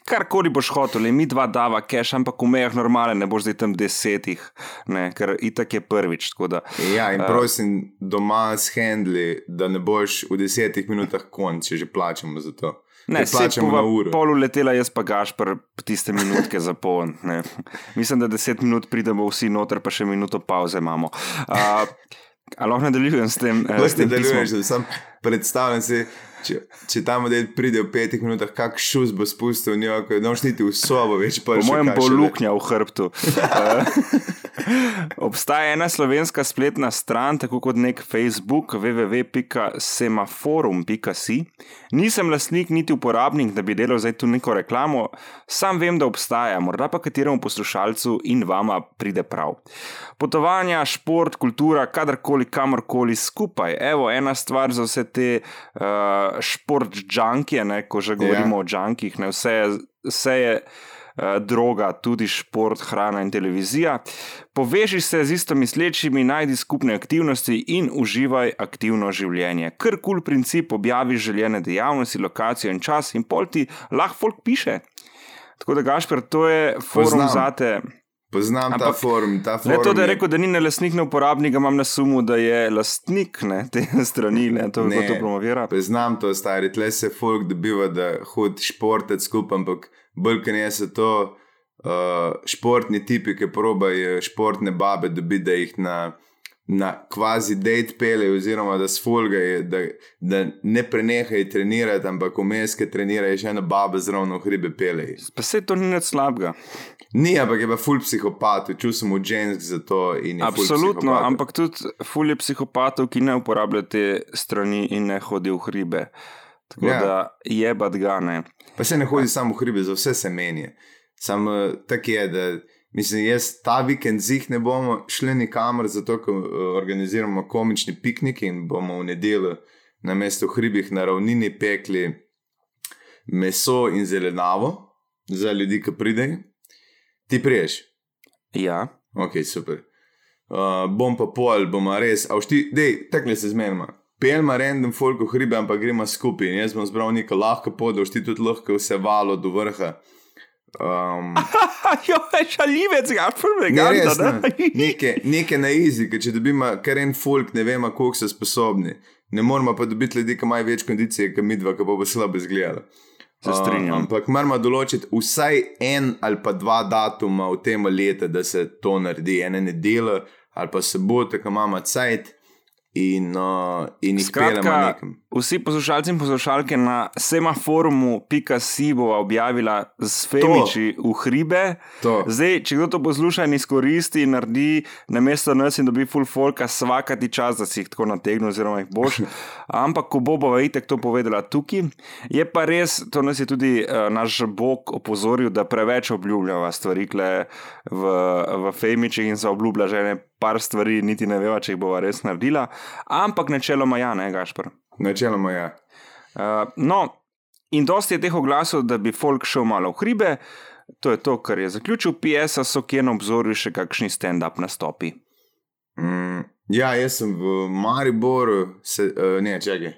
Karkoli boš hotel, le mi dva dava keš, ampak v mejah normale ne boš zdaj tam desetih, ne, ker itak je prvič. Da, Ja, in prosim, doma s handli, da ne boš v desetih minutah konc, če že plačamo za to. Ne, plačamo na uro. Pol letela, jaz pa gašpr tiste minutke za pol. Ne. Mislim, da deset minut pridemo vsi noter, pa še minuto pauze imamo. Uh, Ali lahko nadaljujem s tem? eh, Lahko pismom? da sem predstavljal si, če, če ta model pride v petih minutah, kak šus bo spustil v njo, ko ne boš niti v sobo več. Po mojem bo luknja v hrbtu. Eh, Obstaja ena slovenska spletna stran, tako kot nek Facebook, www.semaforum.si. Nisem lastnik niti uporabnik, da bi delal zdaj tu neko reklamo, sam vem, da obstaja, morda pa kateremu poslušalcu in vama pride prav. Potovanja, šport, kultura, kadarkoli, kamorkoli skupaj. Evo, ena stvar za vse te uh, šport džankije, ne, ko že govorimo ja. o džankih, ne, vse je. Vse je eh, droga, tudi šport, hrana in televizija. Poveži se z isto mislečimi, najdi skupne aktivnosti in uživaj aktivno življenje. Kar kul cool princip, objavi željene dejavnosti, lokacijo in čas, in pol ti lahko folk piše. Tako da, Gašpr, to je forum Poznam. zate. Poznam ta Ampak forum, ta Le forum. to, da je je- rekel, da ni ne lastnik, ne uporabnik, ga imam na sumu, da je lastnik ne, te strani, ne, to, Ne. ne. to promovira. Poznam to, stari, tle se folk dobiva, da hodi športec skupaj, ampak bolj kot ne so to uh, športni tipi, ki probajo športne babe dobiti, da jih na, na kvazi date pele, oziroma da sfolgajo, da, da ne prenehajo trenirati, ampak vmes, ki trenirajo, še ena baba zraven hribe pele. Pa se to ni nič slabega. Ni, ampak je pa ful psihopat, čul sem v žensk za to. je ful Absolutno, ampak tudi fulje psihopatov, ki ne uporabljajo te strani in ne hodijo v hribe. Tako Ja. da je badgane. Pa se ne hodi samo v hribe, za vse se meni. Samo tako je, da Mislim, jaz ta vikend zih ne bomo šli nikamor, zato ker uh, organiziramo komični piknik in bomo v nedeljo na mestu hribih na ravnini pekli meso in zelenavo za ljudi, ki pridejo. Ti priješ? Ja, Ok, super. Uh, bom pa pol, bomo res, a všti, dej, tekle se zmenima. Pelma random folk v hribe, ampak gremo skupaj. In Jaz bom zbral neko lahko pot, da všti tudi lahko vse valo do vrha. Um, jo, šalivec, ga ne, prvega, res, ne. Neke, neke na izi, ker če dobimo kar en folk, ne vemo, koliko so sposobni. Ne moramo pa dobiti ljudi, ki imajo več kondicije, kot mi dva, ki bo slabo izgledalo. Se strinjam. Uh, ampak moramo določiti vsaj en ali pa dva datuma v tem letu, da se to naredi, ene nedelje ali pa soboto, ko imamo cajt in, uh, in jih peljemo nekam. vsi poslušalci in poslušalke na semaforumu.si bo objavila z Femiči v hribe. To. Zdaj, če kdo to posluša in izkoristi, in naredi na mesto nas in dobi full folka, svakati čas, da si jih tako nategne, oziroma jih boš. Ampak, ko bo bova itek to povedala tukaj, je pa res, to nas je tudi uh, naš Bog opozoril, da preveč obljubljava stvari v, v Femičih in se obljublja že ne par stvari, niti ne veva, če jih bova res naredila. Ampak načeloma ja, ne, Gašpr. Načeloma ja. Uh, no, in dosti je teh oglasov, da bi folk šel malo v hribe. To je to, kar je zaključil. PS-a so kje na obzorju še kakšni stand-up nastopi. Mm, ja, jaz sem v Mariboru, se, uh, ne, čakaj.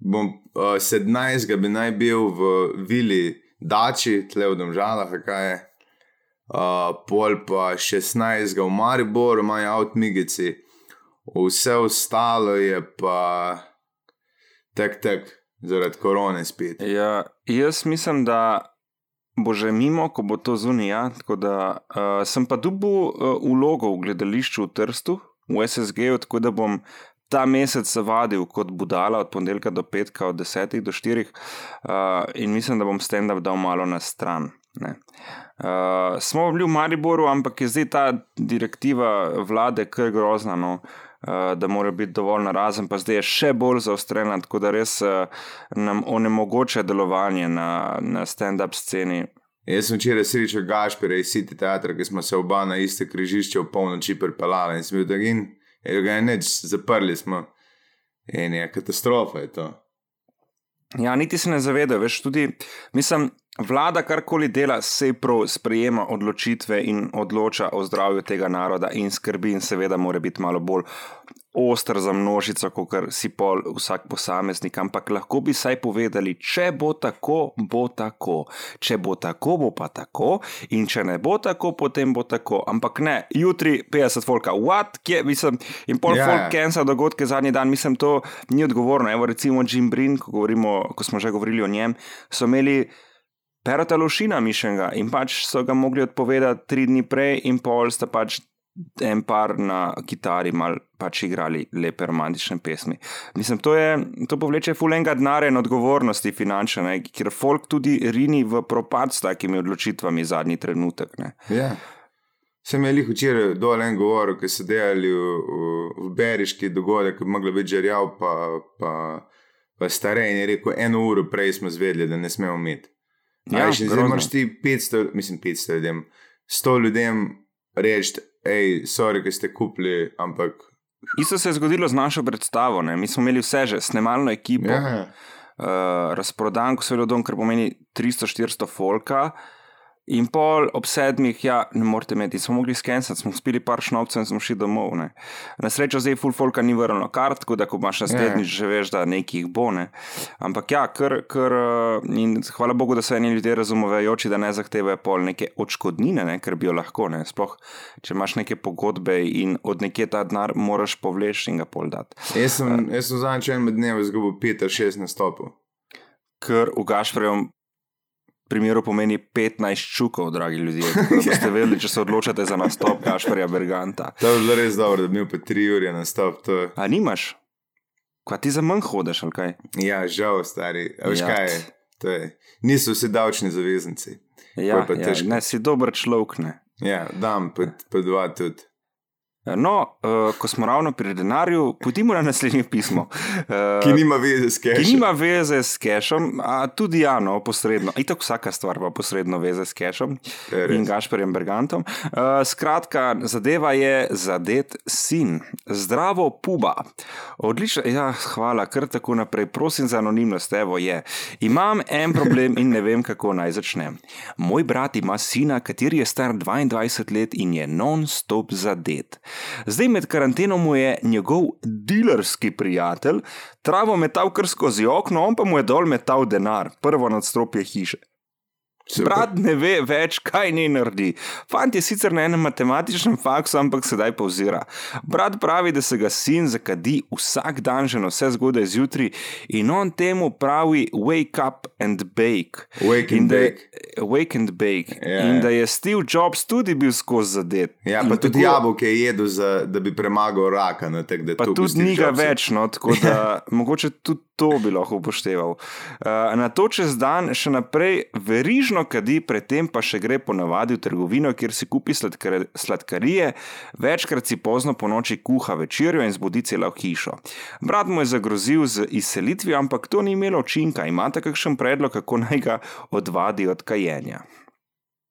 Bom, uh, 17. bi naj bil v Vili Dači, tle v Domžalah, kaj je. Uh, pol pa 16. v Mariboru, imajo avtmigici, vse ostalo je pa tek, tek, zaradi korone spet. Ja, jaz mislim, da bo že mimo, ko bo to zunija. Ja, tako da uh, sem pa dubu uh, vlogo v gledališču v Trstu, v SSG-ju, tako da bom. Ta mesec se vadil kot budala, od ponedeljka do petka, od 10 do 4, uh, in mislim, da bom stand-up dal malo na stran. ne. Uh, smo bili v Mariboru, ampak je zdaj ta direktiva vlade kar grozna, no, uh, da mora biti dovolj narazen, pa zdaj je še bolj zaostrena, tako da res uh, nam onemogoča delovanje na, na stand-up sceni. Jaz sem včeraj srečal Gašpira iz City Teatra, ki smo se oba na iste križišče v polnoči pripeljali in sem bil tak in ga je neč, zaprli smo. In je katastrofa je to. Ja, niti se ne zavedajo, veš, tudi, mislim, vlada karkoli dela, se prav sprejema odločitve in odloča o zdravju tega naroda in skrbi, in seveda mora biti malo bolj oster za množico, kot si pol vsak posameznik. Ampak lahko bi saj povedali, če bo tako, bo tako, če bo tako, bo pa tako, in če ne bo tako, potem bo tako. Ampak ne, jutri 50 volka, what, kje, mislim, in pol yeah. folk ja. cancel dogodke zadnji dan, mislim, to ni odgovorno. Evo, recimo Jim Brin, ko, govorimo, ko smo že govorili o njem, so imeli. Perota Lošina mišljenega in pač so ga mogli odpovedati tri dni prej, in pol sta pač en par na kitari mal pač igrali lepe romantične pesmi. Mislim, to, je, to povleče fulenga denarja in odgovornosti finančne, ne, ker folk tudi rini v propad s takimi odločitvami zadnji trenutek. Ne. Ja. Sem jih včeraj dol en govoril, ki so delali v, v, v Beriški dogodek, ki bi mogla biti žerjav, pa, pa, pa starej in je rekel, eno uro prej smo zvedeli, da ne smemo imeti. Ja, Ja, zdaj imaš ti 500, mislim 500 ljudem, 100 ljudem reči, hej, sorry, ki ste kupili, ampak. Isto se je zgodilo z našo predstavo. Ne. Mi smo imeli vse že, snemalno ekipo, Ja, uh, razprodan, ko so bili dom, kar pomeni 300-400 folka. In pol ob sedmih, ja, ne morete imeti, smo mogli skenirati, smo spili par šnovcev in smo šli domov. Ne. Na srečo zdaj full folka ni vrnilo kart, tako da ko imaš naslednjič, že veš, da nekih bo. Ne. Ampak ja, ker, ker, eh, in hvala Bogu, da so eni ljudje razumevajoči, da ne zahtevajo pol neke odškodnine, ne, ker bi jo lahko. Ne. Sploh, če imaš neke pogodbe in od nekje ta denar moraš povleči in ga pol dati. jaz sem, jaz sem zadnjič en med dnevi izgubil 5 ali 6 nastopov. Ker v Gašprejevem primeru pomeni 15 čukov, dragi ljudje. Da boste vedeli, če se odločate za nastop Gašpreja Berganta. To je bilo res dobro, da bi imel pa 3 ure nastop. To, je- A nimaš? Kva ti za manj hodeš, ali kaj? ja, žal, stari. A Veš Ja. kaj je? To je. Niso vsi davčni zavezanci. Ja, ja, težko. ne, si dober človek, ne. Ja, dam pa, pa dva tudi. No, uh, ko smo ravno pri denarju, pojdimo na naslednje pismo. Uh, Ki nima veze s Ki cashom. nima veze s cashom, a tudi ja, no, posredno. In tako vsaka stvar ima posredno veze s cashom Je res. in Gašperjem Bergantom. Uh, skratka, zadeva je zadet sin, zdravo puba. Odlično, ja, hvala, kar tako naprej. Prosim za anonimnost, evo je. Imam en problem in ne vem, kako naj začnem. Moj brat ima sina, kateri je star 22 let in je non-stop zadet. Zdaj med karanteno mu je njegov dilerski prijatelj travo metal kar skozi okno, on pa mu je dol metal denar, prvo nadstropje hiše. Brat ne ve več, kaj naj naredi. Fant je sicer na enem matematičnem faksu, ampak sedaj pauzira. Brat pravi, da se ga sin zakadi vsak dan, že na vse zgodaj zjutraj, in on temu pravi: Wake up and bake. Wake In and je- bake. Wake and bake. Ja, in ja. da je Steve Jobs tudi bil skozi zadet. Ja, In pa tudi tako- jabolke je jedel, za, da bi premagal raka. No, tak, Pa tudi Steve ni ga Jobs- več, no, tako da mogoče tudi to bi lahko upošteval. Uh, na to čez dan še naprej verižno kadi, predtem pa še gre ponavadi v trgovino, kjer si kupi sladkar, sladkarije, večkrat si pozno po noči kuha večerjo in zbudi celo hišo. Brat mu je zagrozil z izselitvijo, ampak to ni imelo učinka. Imate kakšen predlog, kako naj ga odvadi od kajenja?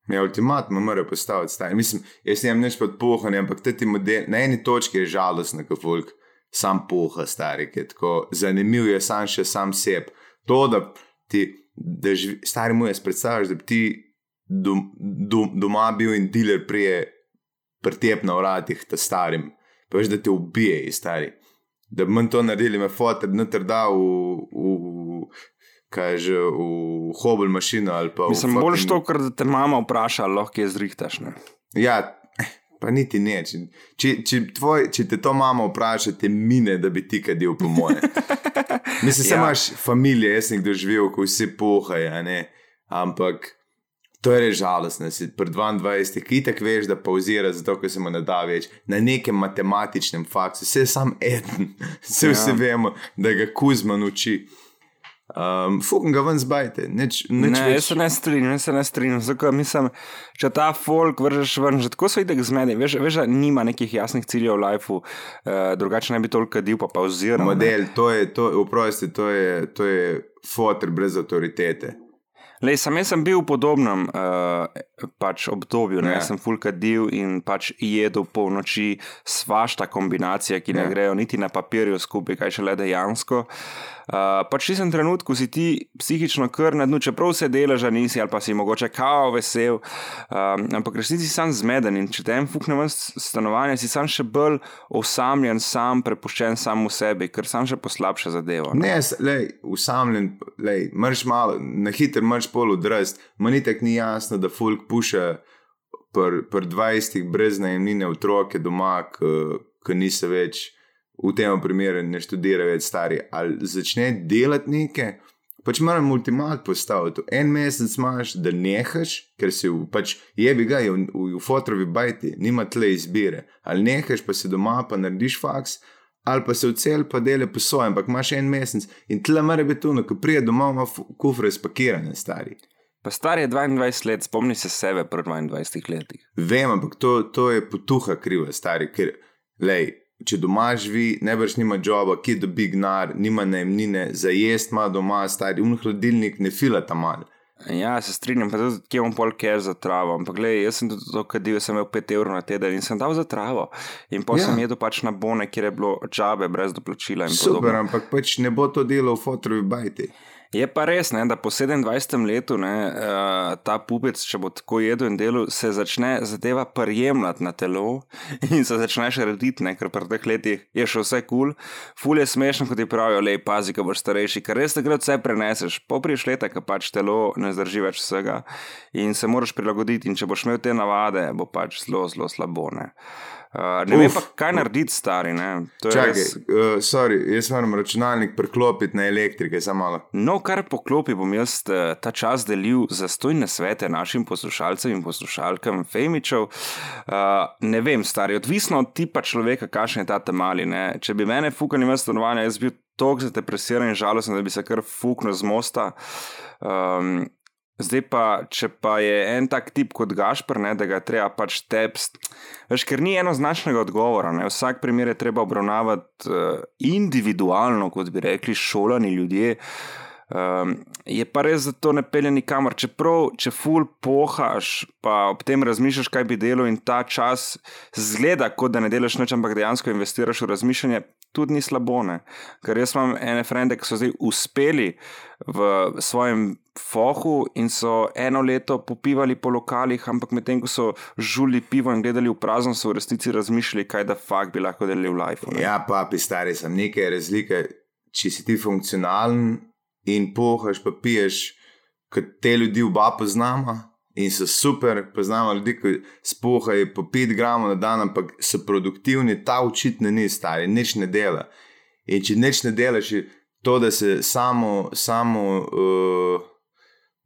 Ja, ultimatno mora postaviti stari. Mislim, jaz nimam nič pod pohanje, ampak ti model, na eni točki je žalostno, ko folk sam poha, stari, ki je tako zanimiv, je sam še sam seb. To, da ti, da živi, stari mu jaz predstavljaš, da bi ti dom, dom, doma bil in dealer prije pretep na vratih, ta starim, pa veš, da te ubije, stari. Da bi manj to naredili, me fotor noter da v, v, kaj je že, v hobel mašino ali pa v Mislim, bolj fucking- to, kar da te mama vpraša, lahko je zrihtaš. Ne? Ja, pa niti ne. Če, če, če, tvoj, če te to mama vpraša, te mine, da bi ti kadil po moje. Mislim, Ja. imaš družino, jaz sem doživel, ko vsi ne? ampak to je res žalostno. Si pri 22, ki tako veš, da pauzira, zato ker se mu ne da več na nekem matematičnem faksu, vse je sam eden, vse Ja. vsi vemo, da ga Kuzman uči. Um, Fukam ga ven zbajte, nič, nič Ne, več. jaz se ne strinjam, jaz se ne strinjam. Zato, mislim, če ta folk vržeš ven, že tako so idek zmedi, veš, veš, da nima nekih jasnih ciljev v lifeu, uh, drugače ne bi toliko kadil, pa pauziral. ne. Model, to je, to, oprosti, to je, to je fotor brez avtoritete. Lej, sam jaz sem bil v podobnem uh, pač obdobju, ne Ja. ja. sem full kadil in pač jedel po noči, svašta kombinacija, ki ne Ja. grejo niti na papirju skupaj, kaj še le dejansko. Uh, pač v tistem trenutku si ti psihično kar na dnu, čeprav se delaš, nisi ali pa si mogoče kao vesel, um, ampak resnici si sam zmeden in če te en fukne ven stanovanja, si sam še bolj osamljen, sam prepuščen sam v sebi, ker sam še poslabša zadevo. ne. Ne, lej, usamljen, lej, mrš malo, na hiter mrš pol odrast. Mani tako ni jasno, da folk puša pri pr 20 brez najemnine otroke doma, ki niso več, v tem primeru ne študirajo več stari, ali začne delati nekaj. Pač moram ultimat postaviti. En mesec imaš, da nehaš, ker si v, pač jebi ga, je v, v, v fotrovi bajti, nima tle izbire. Ali nehaš, pa si doma, pa narediš faks, ali pa se v cel pa dele po svojem, ampak imaš en mesec in tle mora biti tu, ko prije domov, ima kufre spakirane, stari. Pa star je 22 let, spomni se sebe pri 22 letih. Vem, ampak to, to je potuha kriva, stari, ker, lej, če doma živi, najbrž nima joba, ki dobi gnar, nima najemnine, za jesti ima doma, stari, un hladilnik ne fila tam mal. Ja, se strinjam, pa tudi kje imam pol cash za travo. Ampak gledaj, jaz sem tudi to kadil, sem imel 5 evrov na teden in sem dal za travo. In potem Ja. sem jedel pač na bone, kjer je bilo džabe brez doplačila. Super, podobno. ampak pač ne bo to delo v fotrovi bajti. Je pa res, ne, da po 27 letu ne, uh, ta pupec, če bo tako jedel in delal, se začne zadeva prijemati na telo in se začne še rediti, ne, ker pri teh letih je še vse kul. Cool. Ful je smešno, ko ti pravijo, le pazi, ko boš starejši, ker res takrat vse preneseš. Popriš leta, ko pač telo ne zdrži več vsega in se moraš prilagoditi. In če boš imel te navade, bo pač zelo, zelo slabo. Ne, uh, ne vem Uf. pa, kaj narediti, stari. Ne. To je Čakaj, res- uh, sorry, jaz moram računalnik preklopiti na elektrike, samo malo. No, kar poklopi, bom jaz eh, ta čas delil za stojne svete našim poslušalcem in poslušalkam Femičev. Uh, ne vem, stari, odvisno od tipa človeka, kakšen je ta temali. Ne? Če bi mene fukali v stanovanje, jaz bi bil tako zadepresiran in žalosten, da bi se kar fuknil z mosta. Um, Zdaj pa, če pa je en tak tip kot Gašpr, ne, da ga treba pač tepst, veš, ker ni enoznačnega odgovora. Ne. Vsak primer je treba obravnavati uh, individualno, kot bi rekli, šolani ljudje. Um, je pa res, da to ne pelje nikamor. Čeprav, če ful pohaš, pa ob tem razmišljaš, kaj bi delo in ta čas zgleda, kot da ne delaš nič, ampak dejansko investiraš v razmišljanje, tudi ni slabo. Ne? Ker jaz imam ene frende, ki so zdaj uspeli v svojem fohu in so eno leto popivali po lokalih, ampak medtem ko so žuli pivo in gledali v prazno, so v resnici razmišljali, kaj da fakt bi lahko delali v life. Ne? Ja, pa pi stari sem nekaj razlike. Če si ti funkcionalen in pohaš, pa piješ, kot te ljudi oba poznamo. In so super, poznamo ljudi, ki spohajo po 5 gramov na dan, ampak so produktivni, ta očitno ni stari, nič ne dela. In če nič ne delaš, to, da se samo, samo uh,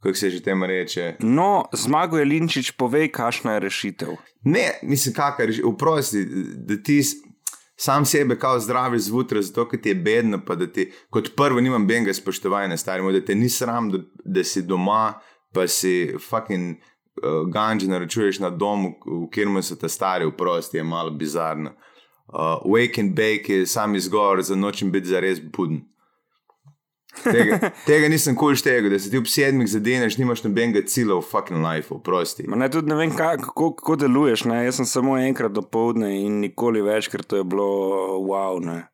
kako se že temu reče. No, zmago je Linčič, povej, kakšna je rešitev. Ne, mislim, kakor je, vprosti, da ti sam sebe kao zdravi zjutraj, zato ker ti je bedno, pa da ti kot prvo nimam benga spoštovanja, starimo, da te ni sram, da, da si doma, pa si fucking uh, ganji naročuješ na domu, v katerem so te stari, vprosti je malo bizarno. Uh, wake and bake je sam izgovor za noč in biti zares buden. Tega, tega nisem kul štega, da se ti ob sedmih zadeneš, nimaš nobenega cilja v fucking life, prosti. Ma ne, tudi ne vem, kako, kako deluješ. Ne? Jaz sem samo enkrat do povdne in nikoli več, ker to je bilo wow. Ne,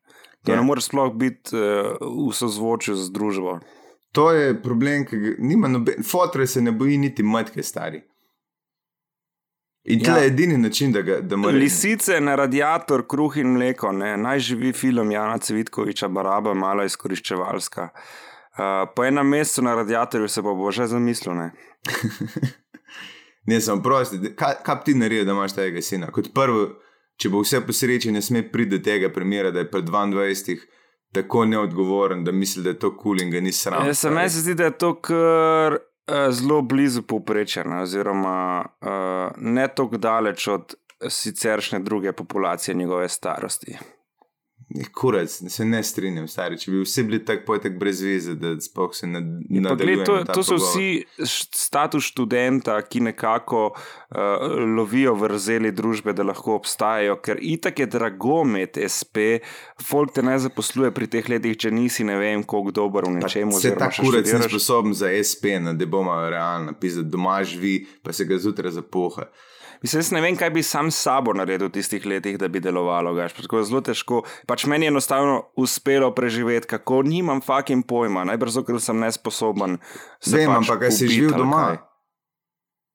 to Ja. ne moreš sploh biti uh, v sozvočju z družbo. To je problem, ki ga nima noben, fotre se ne boji niti matke stari. In to Ja. je edini način, da ga da mora- Lisice na radiator, kruh in mleko, ne? naj živi film Jana Cvitkoviča, Baraba, malo izkoriščevalska. Uh, po enem mesecu na radiatorju se pa bo že zamislil. Ne? Ne, sem prosti. Kaj, kaj bi ti naredil, da imaš tega sina? Kot prvo, če bo vse po sreči, ne sme priti do tega primera, da je pred 22 tako neodgovoren, da misli, da je to kul cool in ga ni sram. Ja, se meni se zdi, da je to kar uh, zelo blizu povprečja, oziroma uh, ne tako daleč od siceršnje druge populacije njegove starosti. Kurac, se ne strinjam, stari. Če bi vsi bili tako pojetek brez veze, da sploh se ne Pa gled, to, nadaljuje. to so vsi št- status študenta, ki nekako uh, lovijo vrzeli družbe, da lahko obstajajo, ker itak je drago imeti SP, folk te ne zaposluje pri teh letih, če nisi ne vem, koliko dober v nečem. Se ta kurac ni študiraš. sposoben za SP, ne, da bomo realno pisati, doma živi, pa se ga zjutraj zapoha. Mislim, jaz ne vem, kaj bi sam s sabo naredil v tistih letih, da bi delovalo. Gaš. Tako zelo težko. Pač meni je enostavno uspelo preživeti, kako nimam fucking pojma, najbrž zato, ker sem nesposoben. se Vem, pač ampak si živel doma? kaj.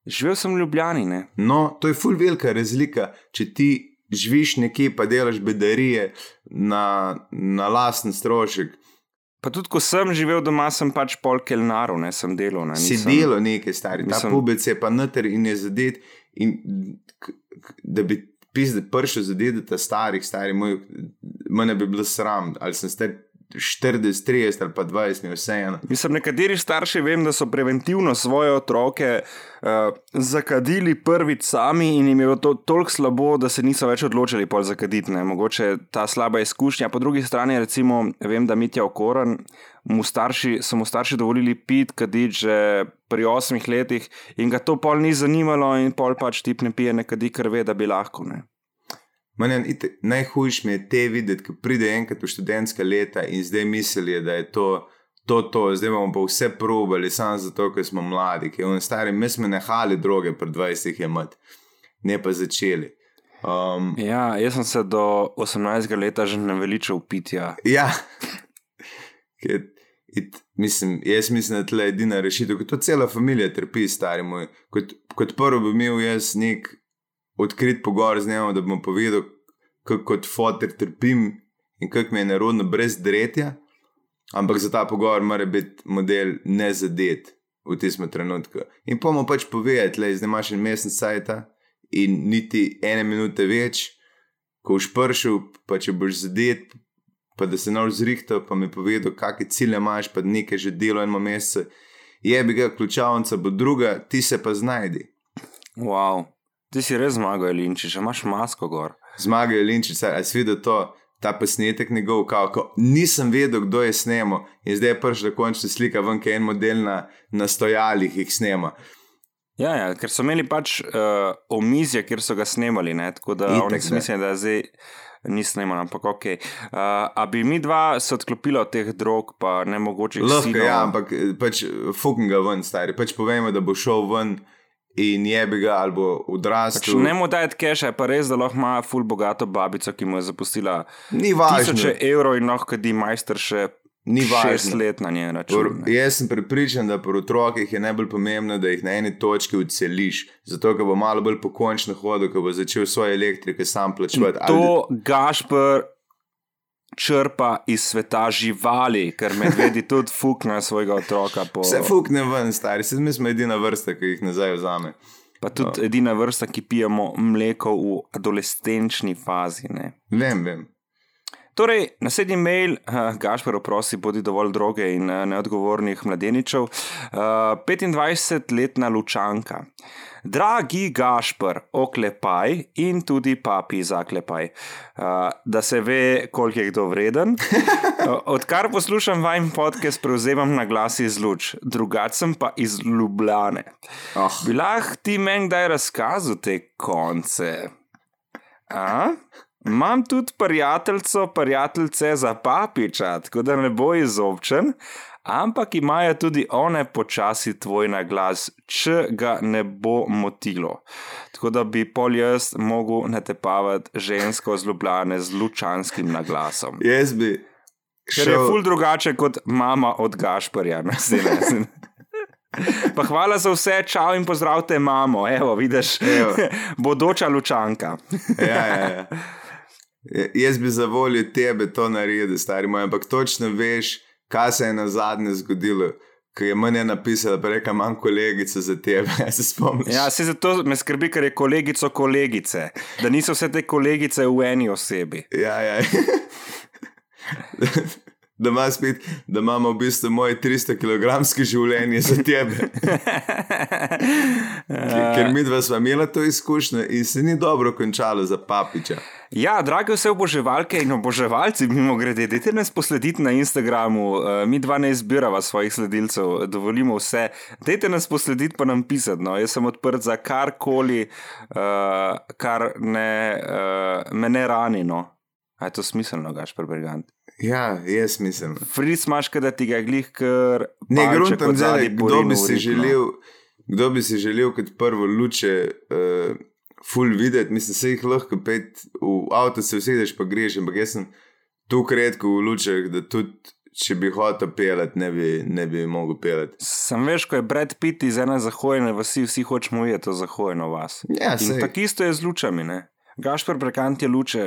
Živel sem v Ljubljani, ne. No, to je ful velika razlika, če ti živiš nekje, pa delaš bedarije na, na lasten strošek. Pa tudi, ko sem živel doma, sem pač pol kelnarov, ne sem delal. Ne, Si nisem- delo nekaj, stari, ta pubec je pa noter in je zadet. In da bi pizde prišel zadet, ta starih, stari moj, mene bi bilo sram, ali sem star 40, 30 ali pa 20, mi vseeno. Mislim, nekateri starši vem, da so preventivno svoje otroke uh, zakadili prvič sami in jim je bilo to toliko slabo, da se niso več odločili pol zakaditi. Ne. Mogoče ta slaba izkušnja. Po drugi strani, recimo, vem, da Mitja Okoran, mu starši, so mu starši dovolili pit, kaditi že pri osmih letih in ga to pol ni zanimalo in pol pač tip ne pije nekadi, ker ve, da bi lahko. Ne. Mene, ite- najhujš mi je te videti, ko pride enkrat v študentska leta in zdaj mislijo, da je to, to, to, zdaj bomo pa vse probali, samo zato, ker smo mladi, ki on stari, mi smo nehali droge pred 20 let, ne pa začeli. Um, Ja, jaz sem se do 18 leta že naveličal pitja. ja, Ker it, mislim, jaz mislim, da je to edina rešitev, ker to cela družina trpi, stari moj. Kot, kot prvo bi imel jaz nek odkrit pogovor z njim, da bom povedal, kako kot fotor trpim in kako mi je nerodno brez dretja. Ampak za ta pogovor mora biti model nezadet v tem trenutku. In pa mu pač povedati, da zdaj imaš en mesec sajta in niti ene minute več, ko boš prišel, pa če boš zadet, pa da se boš zrihtal, pa mi povedal, kakšne cilje imaš, pa nekaj že delo eno mesec. Je bi ga ključavnica, bo druga, ti se pa znajdi. Wow. Ti si res zmagal, Linči, že imaš masko gor. Zmagajo linčice, a si videl to, ta posnetek njegov, kako nisem vedel, kdo je snemal, in zdaj je prišla končna slika, ven, ki je en model na, na stojalih, jih snema. Ja, ja, ker so imeli pač uh, omizje, kjer so ga snemali, ne? tako da Itak, da. si mislijo, da zdaj ni snemal, ampak ok. Uh, a bi mi dva se odklopila od teh drog, pa ne mogoče Lahko, ja, ampak eh, pač fucking ga ven, stari. Pač povemo, da bo šel ven in je bi ga ali bo Pač odrastel. ne mu dajati keša, pa res, da lahko ima ful bogato babico, ki mu je zapustila tisoče evrov in lahko kadi majster še Ni šest važno. let na njen Por, račun. ne. jaz sem pripričan, da pri otrokih je najbolj pomembno, da jih na eni točki uceliš. Zato, ker bo malo bolj pokončno hodil, ko bo začel svoje elektrike sam plačevati. Ali- To Gašpr črpa iz sveta živali, ker medvedi tudi fuknejo svojega otroka. Po, Vse fukne ven, stari, se mi smo edina vrsta, ki jih nazaj vzame. pa tudi edina vrsta, ki pijemo mleko v adolescenčni fazi. Ne. Vem, vem. Torej, naslednji mail, uh, Gašpor, prosi, bodi dovolj droge in uh, neodgovornih mladeničev. Uh, 25-letna lučanka. Dragi Gašpor, oklepaj in tudi papi zaklepaj, uh, da se ve, koliko je kdo vreden. Uh, odkar poslušam vaš podcast, prevzemam na glas iz luč, drugačen pa iz Ljubljane. Oh, Bi lahko ti meni kdaj razkazal te konce? A? Imam tudi prijateljico, prijateljice za papiča, tako da ne bo izobčen, ampak imajo tudi one počasi tvoj naglas, če ga ne bo motilo. Tako da bi pol jaz mogel natepavati žensko z Ljubljane z lučanskim naglasom. jaz bi Ker je ful drugače kot mama od Gašporja. ne, saj ne. Pa hvala za vse, čau in pozdravite mamo, evo, vidiš, Evo. bodoča lučanka. Ja, ja, ja. Ja, Jaz bi za voljo tebe to naredil, stari moj, ampak točno veš, kaj se je na zadnje zgodilo. Ko je meni napisala, reka, imam kolegico za tebe, se spomniš? Ja, se zato me skrbi, ker je kolegico kolegice, da niso vse te kolegice v eni osebi. ja. ja. Da, ima spet, da imamo v bistvu moje 300 kg življenje za tebe. Ker, mi dva sva imela to izkušnjo in se ni dobro končalo za papiča. Ja, drage vse oboževalke in oboževalci, mimo grede, dajte nas poslediti na Instagramu, uh, mi dva ne izbirava svojih sledilcev, dovolimo vse. Dajte nas poslediti, pa nam pisati. No. Jaz sem odprt za karkoli, uh, kar ne, uh, me ne rani. No. A je to smiselno, gaš prebrigant? Ja, jaz mislim. Fric imaš, da ti ga glih, ker. Ne, gruntam zdaj, kdo bi si ritmu. želel, kdo bi si želel kot prvo luče uh, ful videti, mislim, se jih lahko pet v avto se usedeš, pa greš, ampak jaz sem tu redko v lučeh, da tudi če bi hotel pelati, ne bi, ne bi mogel pelati. Sem veš, ko je Brad Pitt iz ene zahojene vasi, vsi hočemo videti to zahojeno vas. Ja, tako isto je z lučami. Ne? Gašpor Brekant je luče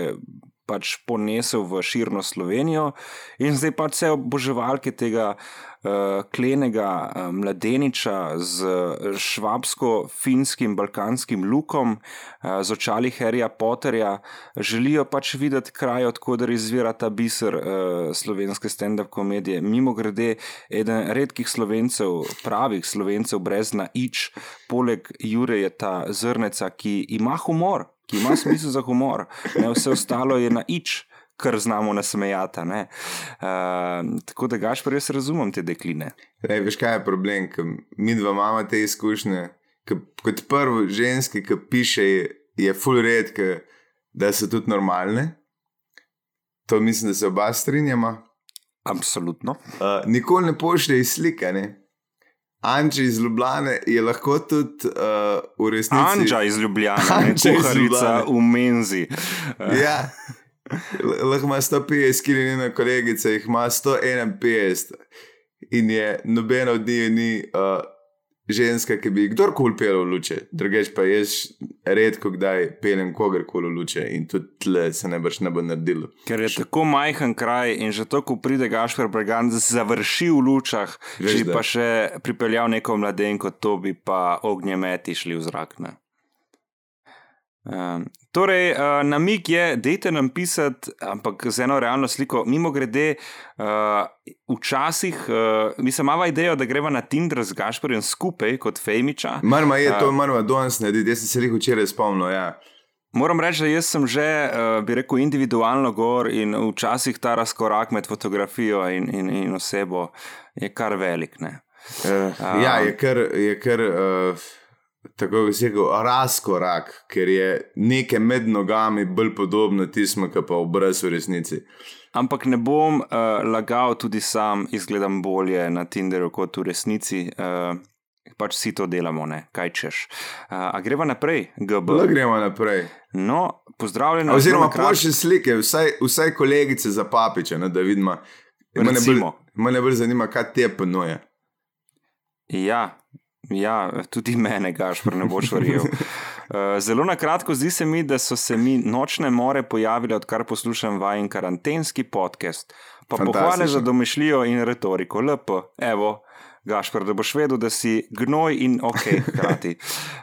pač ponesel v širno Slovenijo in zdaj pač vse oboževalke tega uh, klenega uh, mladeniča z švabsko-finskim balkanskim lukom, uh, z očali Harryja Potterja, želijo pač videti kraj, odkuder izvira ta biser uh, slovenske stand-up komedije. Mimo grede, eden redkih slovencev, pravih slovencev brez naič, poleg Jure je ta zrneca, ki ima humor ki ima smisel za humor, ne, vse ostalo je na ič, kar znamo nasmejati. Uh, tako da, gaš, pa res razumem te dekline. Ej, veš, kaj je problem, ker mi dva imamo te izkušnje. Ke, kot prvo, ženske, ki piše, je, je ful redke, da so tudi normalne. To mislim, da se oba strinjamo. Absolutno. Uh, nikoli ne pošlje iz slike. Ne? Anči iz Ljubljane je lahko tudi uh, v resnici. Anđa iz Ljubljana, Anđa iz kuharica Ljubljane. v menzi. Ja. Lahko ima 150 kg, njena kolegica jih ima 151. In je nobena od njih ni uh, ženska, ki bi kdorkoli pel v luče. Drugeč pa jaz redko kdaj pelem kogarkoli v luče in tudi tle se ne brž ne bo naredilo. Ker je tako majhen kraj in že to, ko pride Gašpor Bregan, završi v lučah, Veš, če bi da. pa še pripeljal neko mladenko, to bi pa ognjemeti šli v zrak. Ne? Um, torej, uh, namig je, dejte nam pisati, ampak z eno realno sliko. Mimo grede, uh, včasih, uh, mislim, imamo idejo, da greva na Tinder z Gašporjem skupaj kot Fejmiča. Marma je Ja. to, marma danes narediti. Jaz sem se jih včeraj spomnil. Ja. Moram reči, da jaz sem že, uh, bi rekel, individualno gor in včasih ta razkorak med fotografijo in, in, in osebo je kar velik. Uh, uh, ja, je kar. Je kar uh, Tako bi rekel, razkorak, ker je nekaj med nogami bolj podobno tistemu, kar pa obraz v resnici. Ampak ne bom uh, lagal, tudi sam izgledam bolje na Tinderu kot v resnici. Uh, pač vsi to delamo, ne? kaj češ. Uh, a gremo naprej, GB. Da, gremo naprej. No, pozdravljeno. Oziroma, še slike, vsaj, vsaj kolegice za papiče, ne, da vidimo. Me ne bolj zanima, kaj te ponuje. Ja, ja, tudi mene, gašpor, ne boš verjel. Zelo na kratko, zdi se mi, da so se mi nočne more pojavile, odkar poslušam vajen karantenski podcast. Pa pohvale za domišljijo in retoriko, lepo, evo, Gašpor, da boš vedel, da si gnoj in ok, hkrati.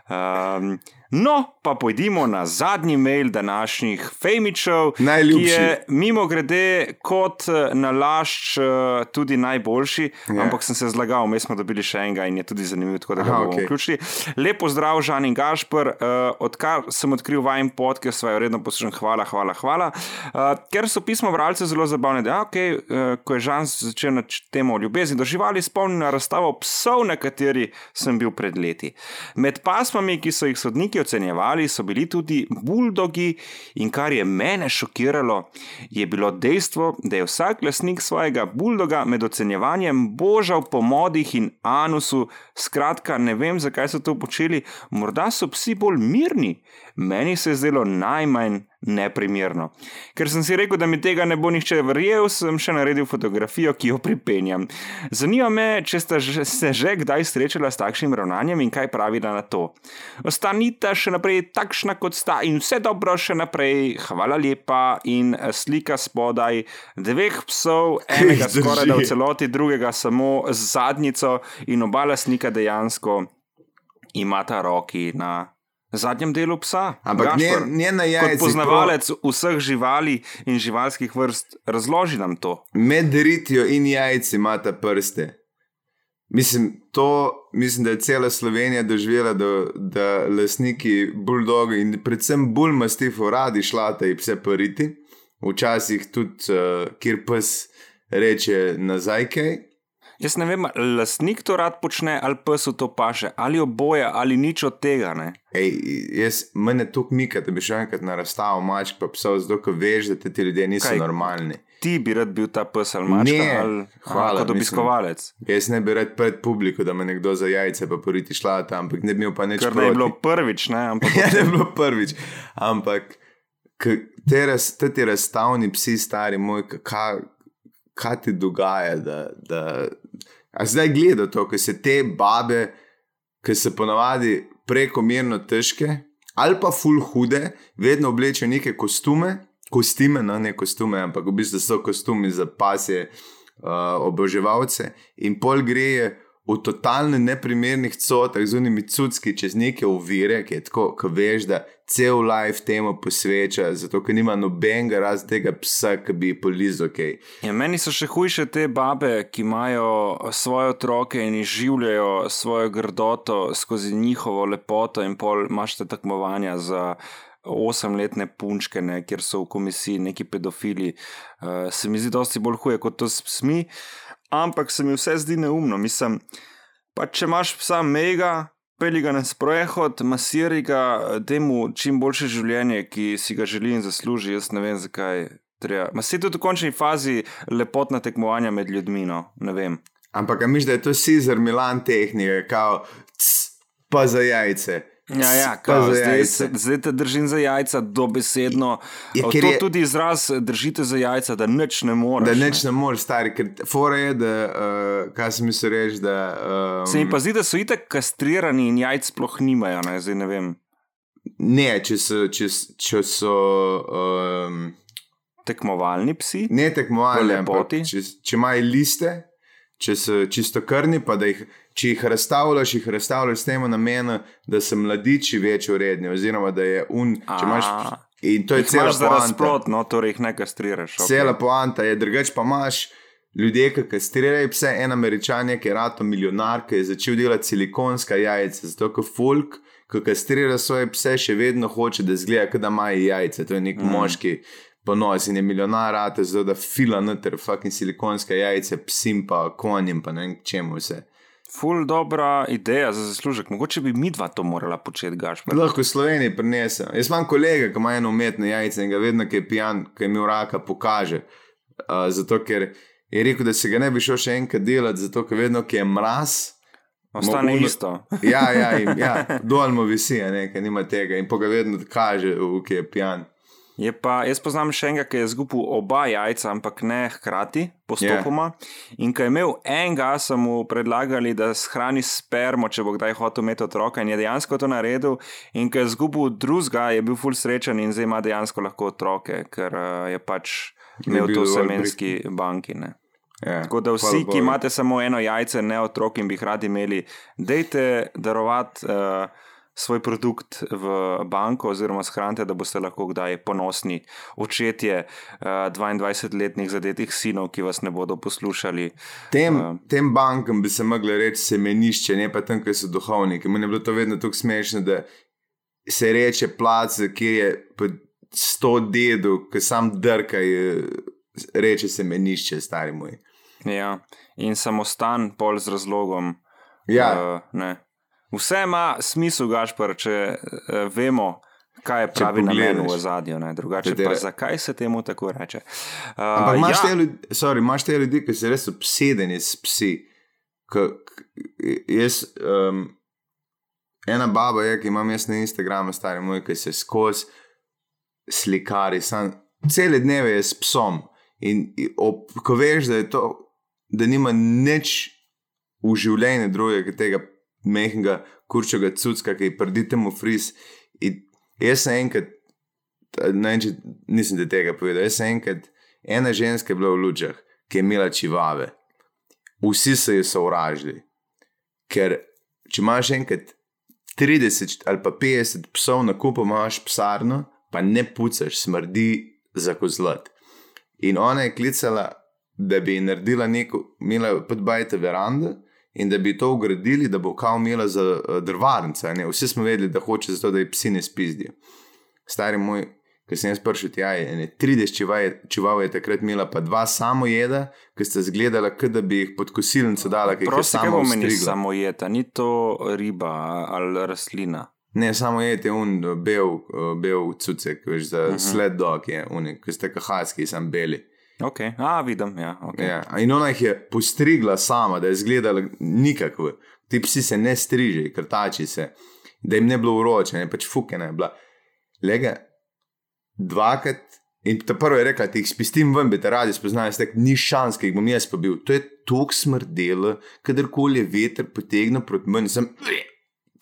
Um, no, pa pojdimo na zadnji mail današnjih Femičev, ki je mimo grede kot eh, nalašč eh, tudi najboljši, yeah. Ja. ampak sem se zlagal, mi smo dobili še enega in je tudi zanimiv, tako da ga bomo okay. vključili. Lepo zdrav, Žan in Gašpor, uh, odkar sem odkril vajen podcast, svojo redno poslušam, hvala, hvala, hvala. Uh, ker so pismo vralce zelo zabavne, da okay, uh, ko je Žan začel na temo ljubezni do živali, spomnim na razstavo psov, na kateri sem bil pred leti. Med pasmami, ki so jih sodniki ocenjevali, so bili tudi buldogi, in kar je mene šokiralo, je bilo dejstvo, da je vsak lasnik svojega buldoga med ocenjevanjem božal po modih in anusu. Skratka, ne vem, zakaj so to počeli, morda so psi bolj mirni. Meni se je zdelo najmanj neprimerno. Ker sem si rekel, da mi tega ne bo nihče verjel, sem še naredil fotografijo, ki jo pripenjam. Zanima me, če ste se že kdaj srečali s takšnim ravnanjem in kaj pravila na to. Ostanite še naprej takšna, kot sta in vse dobro še naprej. Hvala lepa in slika spodaj dveh psov, enega skoraj da v celoti, drugega samo z zadnjico in oba lasnika dejansko imata roki na zadnjem delu psa. Ampak njena jajca. Kot poznavalec pro... vseh živali in živalskih vrst, razloži nam to. Med ritjo in jajci imata prste. Mislim, to, mislim, da je cela Slovenija doživela, da, da lastniki buldogi in predvsem bolj mastifo radi šlate in pse poriti. Včasih tudi, uh, kjer pes reče nazaj kaj. Jaz ne vem, lastnik to rad počne ali pes v to paše, ali oboje, ali nič od tega. Ej, jaz, mene to mika, da bi še enkrat na razstavo mačk, pa psa, zato veš, da ti ljudje niso Kaj? normalni. Ti bi rad bil ta pes ali mačka, ne, ali hvala, kot obiskovalec. Mislim, jaz ne bi rad pred publiko, da me nekdo za jajce pa poriti šla tam, ampak ne bi imel pa nič. Kar ne bi bilo prvič, ne? Ampak, ja, ne bi bilo prvič. Ampak te, raz, te razstavni psi, stari moj, kaj kaj ti dogaja. Da, da... Zdaj gledaj to, ker se te babe, ki se ponavadi prekomerno težke ali pa ful hude, vedno oblečejo neke kostume, kostime, no ne kostume, ampak v bistvu so kostumi za pasje uh, oboževalce in pol greje v totalno neprimernih cotah, z unimi cucki, čez neke ovire, ki je tako, ki veš, da cel life temu posveča, zato ker nima nobenega razen tega psa, ki bi polizal. Okay. Ja, meni so še hujše te babe, ki imajo svoje otroke in življajo svojo grdoto skozi njihovo lepoto, in pol imaš te tekmovanja za. Osemletne punčke, ne, kjer so v komisiji neki pedofili, uh, se mi zdi, je bolj huje kot to smi. Uh, ampak se mi vse zdi neumno. Mislim, pa če imaš psa mega, peli ga na sprehod, masiri ga, da mu čim boljše življenje, ki si ga želi in zasluži. Jaz ne vem, zakaj treba. Ma se tudi v končni fazi lepotna tekmovanja med ljudmi, no, ne vem. Ampak misliš, da je to Caesar Milan tehnika, kao, pa za jajce. Ja, ja, kao, zdaj, zdaj te držim za jajca, dobesedno. Je, to je tudi izraz, držite za jajca, da nič ne moreš. Da nič ne, moreš, stari, ker fora je, da, uh, kaj se mi se reči. Um, se mi pa zdi, da so itek kastrirani in jajc sploh nimajo, ne, zdaj ne vem. Ne, če so. Če, če so um, tekmovalni psi. Ne tekmovalni, ampak če, če imajo liste, če so čisto krni, pa da jih če jih razstavljaš, jih razstavljaš s tem namenom, da so mladiči več uredni, oziroma da je un. Imaš, in to je celo nasprotno, torej jih ne kastriraš. Okay. Cela poanta je, drugač pa imaš. Ljudje, ki kastrirajo pse, en američan, ki je rato milijonar, ki je začel delati silikonska jajca, zato ker folk, ko kastrira svoje pse, še vedno hoče, da zgleda, da ima jajce. To je nek mm. moški ponos in je milijonar, rade, zato da fila noter, fucking silikonske jajce, psim pa konjem, pa ne vem čemu vse. Ful dobra ideja za zaslužek. Mogoče bi mi dva to morala početi, gaš. Lahko Sloveniji prinesem. Jaz imam kolega, ki ima eno umetno jajce in ga vedno, ki je pijan, ki je imel raka, pokaže. Uh, zato ker je rekel, da se ga ne bi šel še enkrat delati, zato ker vedno, ki je mraz. Ostane uno... isto. ja, ja, ja dolmo visi, nekaj nima tega in pa ga vedno kaže, ki je pijan. Je pa, jaz poznam še enega, ki je izgubil oba jajca, ampak ne hkrati, postopoma. Yeah. In ko je imel enega, so mu predlagali, da shrani spermo, če bo kdaj hotel imeti otroka, in je dejansko to naredil. In ko je izgubil drugega, je bil ful srečen in zdaj ima dejansko lahko otroke, ker uh, je pač imel to v semenski banki. Yeah. Ja, Tako da vsi, ki imate samo eno jajce, ne otrok in bi jih radi imeli, dejte darovati. Uh, svoj produkt v banko, oziroma shranite, da boste lahko kdaj ponosni očetje uh, eh, 22-letnih zadetih sinov, ki vas ne bodo poslušali. Tem, uh, tem bankam bi se mogli reči semenišče, ne pa tam, ki so duhovniki. Meni je bilo to vedno tako smešno, da se reče plac, ki je sto dedu, ki sam drka, reče semenišče, stari moj. Ja, in samostan pol z razlogom. Ja. Uh, Vse ima smisel, Gašpor, če uh, vemo, kaj je pravi namen v zadju. Drugače, pa, zakaj se temu tako reče? Uh, Ampak imaš, ja. te ljudi, sorry, imaš te ljudi, ki so res obsedeni s psi. K, k, jaz, um, ena baba je, ki imam jaz na Instagramu, stari moj, ki se skozi slikari, sam, cele dneve je s psom. In ob, ko veš, da je to, da nima nič v življenju drugega, tega mehkega, kurčega cucka, ki prdite mu fris. In jaz sem enkrat, ne, če, nisem te tega povedal, jaz sem enkrat, ena ženska je bila v lučah, ki je imela čivave. Vsi so jo sovražili. Ker če imaš enkrat 30 ali pa 50 psov na kupu, imaš psarno, pa ne pucaš, smrdi za kozlat. In ona je klicala, da bi naredila neko, imela podbajte verando in da bi to ugradili, da bo kao imela za uh, drvarnice. Vsi smo vedeli, da hoče zato, da je psi ne spizdijo. Stari moj, ki sem jaz prišel tja, je 30 čival je takrat imela, pa dva samo jeda, ki ste zgledala, da bi jih pod kosilnico dala. Prosim, kaj pomeni samo jeda, ni to riba ali rastlina. Ne, samo je te un bel, bel cucek, veš, za uh mhm. -huh. sled dog je unik, ki ste kahajski, sem beli. Okay. A, vidim, ja, okay. ja. In ona jih je postrigla sama, da je izgledala nikakor. Ti psi se ne striži, krtači se, da jim ne bilo uroče, ne pač fuke ne bila. Lega, dvakrat. In ta prvo je rekla, da jih spustim ven, bi te radi spoznali, da ni šans, ki jih bom jaz pobil. To je tok smrdelo, kadarkoli je veter potegnil proti meni, sem,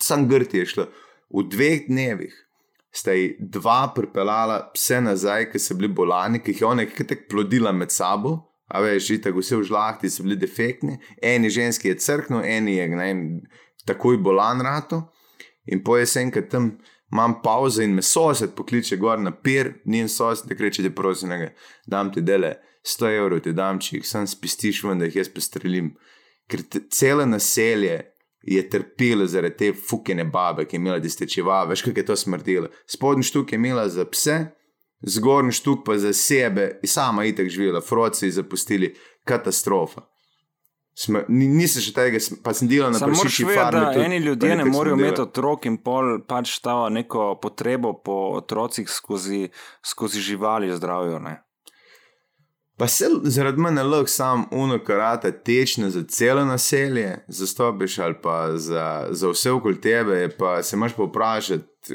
sem grti je šlo. V dveh dnevih sta ji dva pripeljala vse nazaj, ki so bili bolani, ki jih je ona nekaj plodila med sabo. A veš, tako vse v žlahti so bili defektni, eni ženski je crknil, eni je vem, takoj bolan rato. In poje se enkrat tam, imam pauzo in me sosed pokliče gor na pir, njen sosed, da reče, da prosim, da dam ti dele 100 evrov, ti dam, če jih sam spistiš ven, da jih jaz postrelim. Ker cele naselje je trpela zaradi te fukene babe, ki je imela distečeva, veš, kako je to smrdilo. Spodnji štuk je imela za pse, zgornji štuk pa za sebe, in sama je tako živela, froci zapustili, katastrofa. Nisem še tega, pa sem delal na tem. Samo še da eni ljudje ne morejo imeti otrok in pol pač ta neko potrebo po otrocih skozi, skozi živali zdravijo. Pa se zaradi mene lahko sam uno karate tečne za celo naselje, zastopiš ali pa za, za vse okoli tebe, pa se moraš povprašati,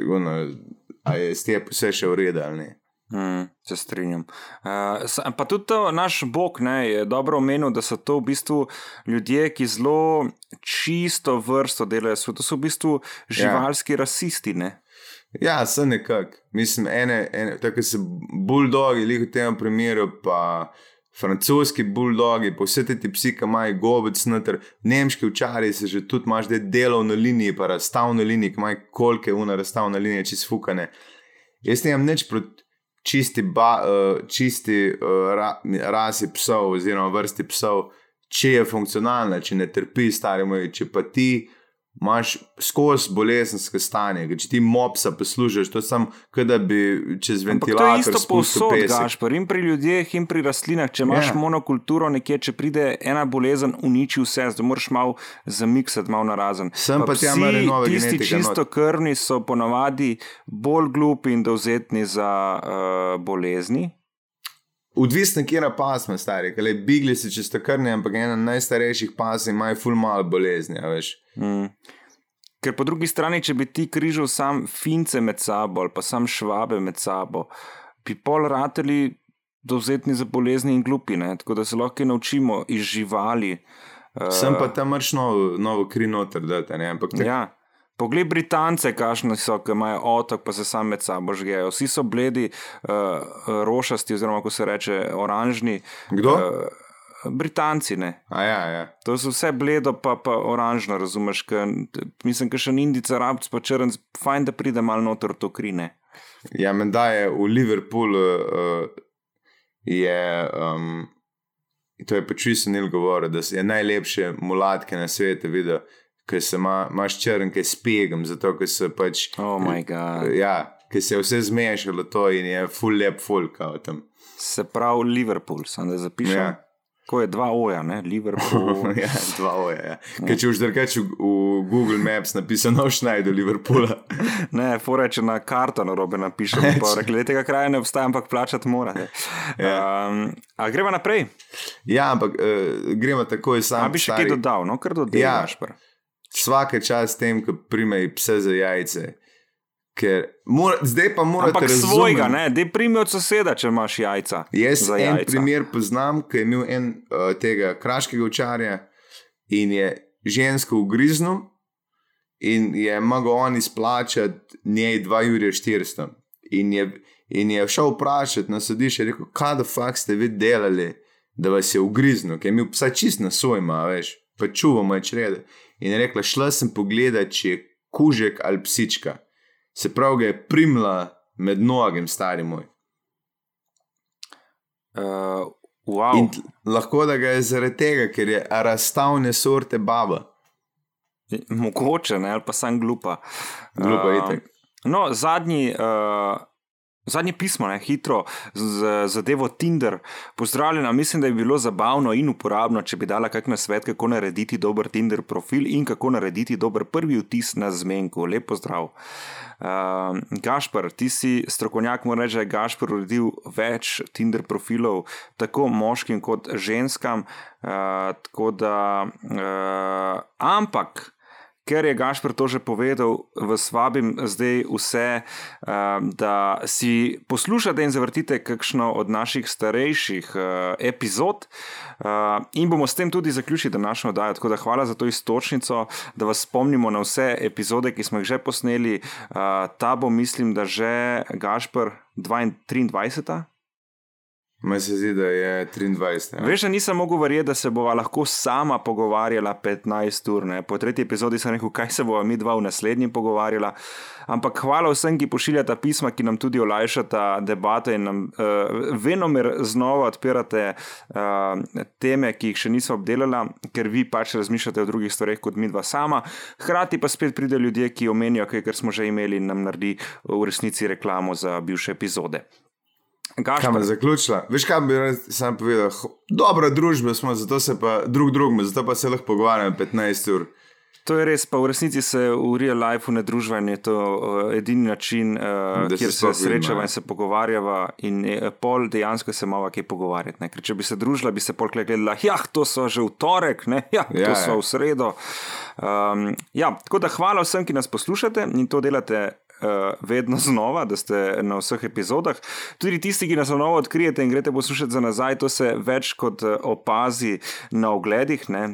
ali je s tem vse še v redu ali ne. Mm, se strinjam. Uh, pa tudi to, naš Bog ne, je dobro omenil, da so to v bistvu ljudje, ki zelo čisto vrsto delajo. To so v bistvu ja. živalski ja. rasisti. Ne? Ja, se nekako. Mislim, ene, ene, tako so buldogi, ali v tem primeru, pa francoski buldogi, pa vse te psi, ki imajo gobec noter, nemški včari se že tudi imaš, da je delovna linija, pa razstavna linija, ki imajo kolke una razstavna linija, čez fukane. Jaz nimam nič proti čisti, ba, uh, čisti uh, ra, rasi psov, oziroma vrsti psov, če je funkcionalna, če ne trpi, stari moj, če pa ti imaš skozi bolezenske stanje. Če ti mopsa poslušaš, to je samo, da bi čez Ampak to je ventilator isto povsod. Gašpor, in pri ljudeh, in pri rastlinah. Če imaš Ja. yeah. monokulturo nekje, če pride ena bolezen, uniči vse, zdaj moraš malo zamiksati, malo narazen. Sem pa tja psi, mora nove tisti genetike čisto not. krvni so ponavadi bolj glupi in dovzetni za uh, bolezni. Odvisno, kje na pasme, stari. Kale, bigli si čisto krni, ampak ena najstarejših pas imajo ful malo bolezni, veš. Mm. Ker po drugi strani, če bi ti križal sam fince med sabo ali pa sam švabe med sabo, bi pol rateli dovzetni za bolezni in glupi, ne? tako da se lahko naučimo iz živali. Uh, Sem pa tam mrš novo, novo kri noter, da te ne. Ampak tak, Ja. Poglej, Britance, kakšni so, ki imajo otok, pa se sami med sabo žgejo. Vsi so bledi, uh, rošasti, oziroma ko se reče oranžni. Kdo? Uh, Britanci, ne. A ja, ja. To so vse bledo, pa, pa oranžno, razumeš? Ka, mislim, da še Indica, rabc, pa črn, fajn, da pride malo noter to krine. Ja, menda je v Liverpoolu, uh, je, um, to je pač Visenil govoril, da je najlepše mulatke na svetu videl, ker se ima, imaš črn, ki je spegem, zato ker se pač. Oh, moj bog. Ja, ker se je vse zmešalo to in je full lep folk kao tam. Se pravi, Liverpool, sem da zapišem. Ja. Ko je dva oja, ne? Liverpool. ja, dva oja. Ja. Ker če už drugače v, v Google Maps napisano, šnaj do Liverpoola. Ne, fore, če na karto na robe napišem, pa rekli, tega kraja ne obstaja, ampak plačati morate. Ja. Um, a greva naprej? Ja, ampak uh, gremo takoj sam. A bi še kaj dodal, no, kar dodal, Ja. Gašper. Vsake čas tem, ko primejo pse za jajce. Ker mora, zdaj pa Ampak razumeti. svojega, ne, da primi od soseda, če imaš jajca. Jaz en jajca. primer poznam, ki je imel en uh, tega kraškega učarja in je žensko ugriznil in je mogel on izplačati njej 2 ure 400. In je, in je šel vprašati na sodišče, rekel, kaj da fakt ste vi delali, da vas je ugriznil, ker je imel psa čist na sojma, veš, pa čuvamo je črede. In je rekla, šla sem pogledat, če je kužek ali psička. Se pravi, ga je primla med nogem, stari moj. Uh, wow. In lahko da ga je zaradi tega, ker je razstavne sorte baba. Mogoče, ne, ali pa sem glupa. Glupa Eh, itak. No, zadnji. Uh, Zadnje pismo, ne, hitro, z zadevo Tinder. Pozdravljena, mislim, da je bilo zabavno in uporabno, če bi dala kakšen svet, kako narediti dober Tinder profil in kako narediti dober prvi vtis na zmenku. Lep pozdrav. Uh, Gašpr, ti si strokovnjak, moram reči, da je Gašpr uredil več Tinder profilov, tako moškim kot ženskam. Uh, tako da, uh, ampak. Ker je Gašpr to že povedal, vas vabim zdaj vse, uh, da si poslušate in zavrtite kakšno od naših starejših uh, epizod, uh, in bomo s tem tudi zaključili današnjo oddajo. Tako da hvala za to istočnico, da vas spomnimo na vse epizode, ki smo jih že posneli. Ta bo, mislim, da že Gašpr 23. Meni se zdi, da je 23. Ja. Veš, da nisem mogel verjeti, da se bova lahko sama pogovarjala 15 ur. Ne? Po tretji epizodi sem rekel, kaj se bova mi dva v naslednji pogovarjala. Ampak hvala vsem, ki pošiljata pisma, ki nam tudi olajšata debate in nam uh, venomer znova odpirate uh, teme, ki jih še nismo obdelala, ker vi pač razmišljate o drugih stvareh kot mi dva sama. Hkrati pa spet pridejo ljudje, ki omenijo kaj, kar smo že imeli in nam naredi v resnici reklamo za bivše epizode. Gašper, me zaključila? Veš, kaj bi sam povedal? Dobra družba smo, zato se pa drug drugemu, zato pa se lahko pogovarjamo 15 ur. To je res, pa v resnici se v real lifeu ne družba in je to uh, edini način, uh, Da se kjer se vidimo, srečava ja. in se pogovarjava, in je, pol dejansko se malo kaj pogovarjati. Ker če bi se družila, bi se pol gledala, ja, to so že v torek, ne? ja, Ja, to ja. so v sredo. Um, ja, tako da hvala vsem, ki nas poslušate in to delate. Uh, vedno znova, da ste na vseh epizodah. Tudi tisti, ki nas na novo odkrijete in greste poslušati za nazaj, to se več kot eh, opazi na ogledih. E,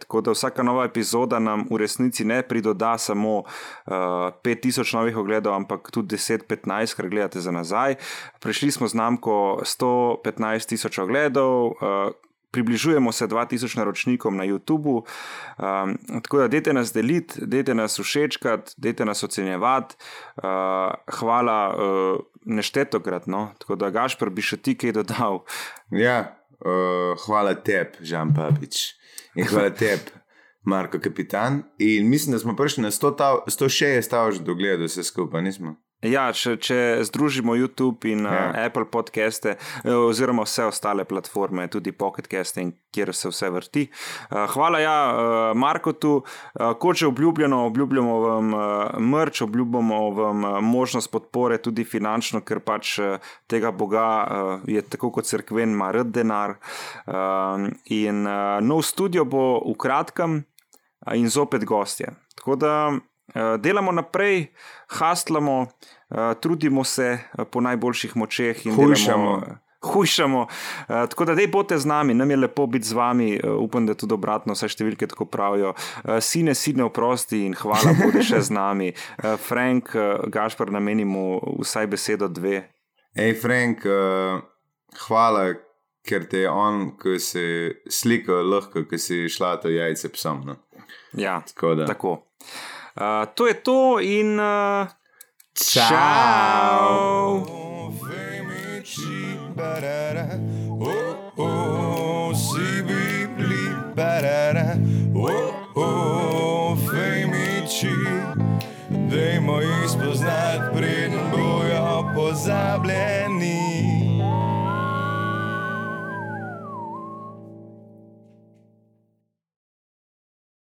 tako da vsaka nova epizoda nam v resnici ne pridoda samo uh, 5000 novih ogledov, ampak tudi 10-15, kar gledate za nazaj. Prešli smo znamko 115 tisoč ogledov. Približujemo se 2000 naročnikom na YouTubu, um, tako da dajte nas deliti, dajte nas všečkati, dajte nas ocenjevati. Uh, hvala uh, neštetokrat, no? tako da Gašpr bi še ti kaj dodal. Ja, uh, hvala tebi, Žan Papič. In hvala tebi, Marko Kapitan. In mislim, da smo prišli na 100 tav, 106 stavž do gleda vse skupaj, nismo. Ja, če, če združimo YouTube in ja. uh, Apple podcaste, eh, oziroma vse ostale platforme, tudi Pocketcasting, kjer se vse vrti. Uh, hvala, ja, uh, Marko, tu, uh, kot že obljubljeno, obljubljamo vam uh, mrč, obljubljamo vam uh, možnost podpore, tudi finančno, ker pač uh, tega Boga uh, je tako kot crkven, ima rad denar. Uh, in uh, nov studio bo v kratkem uh, in zopet gostje. Tako da delamo naprej, haslamo, eh, trudimo se eh, po najboljših močeh in hujšamo. Hujšamo. Uh, tako da, da bote z nami, nam je lepo biti z vami, upam, da tudi obratno, vse številke tako pravijo. Sine, sine, oprosti in hvala, da boš še z nami. Frank, Gašpor, namenimo vsaj besedo dve. Hej, Frank, hvala, ker te je on, ki si slikal, lahko, ki si šla to jajce psom. No? Ja, tako. tako. Uh, to je to in uh, čau. Dajmo jih spoznati, preden bojo pozabljeni.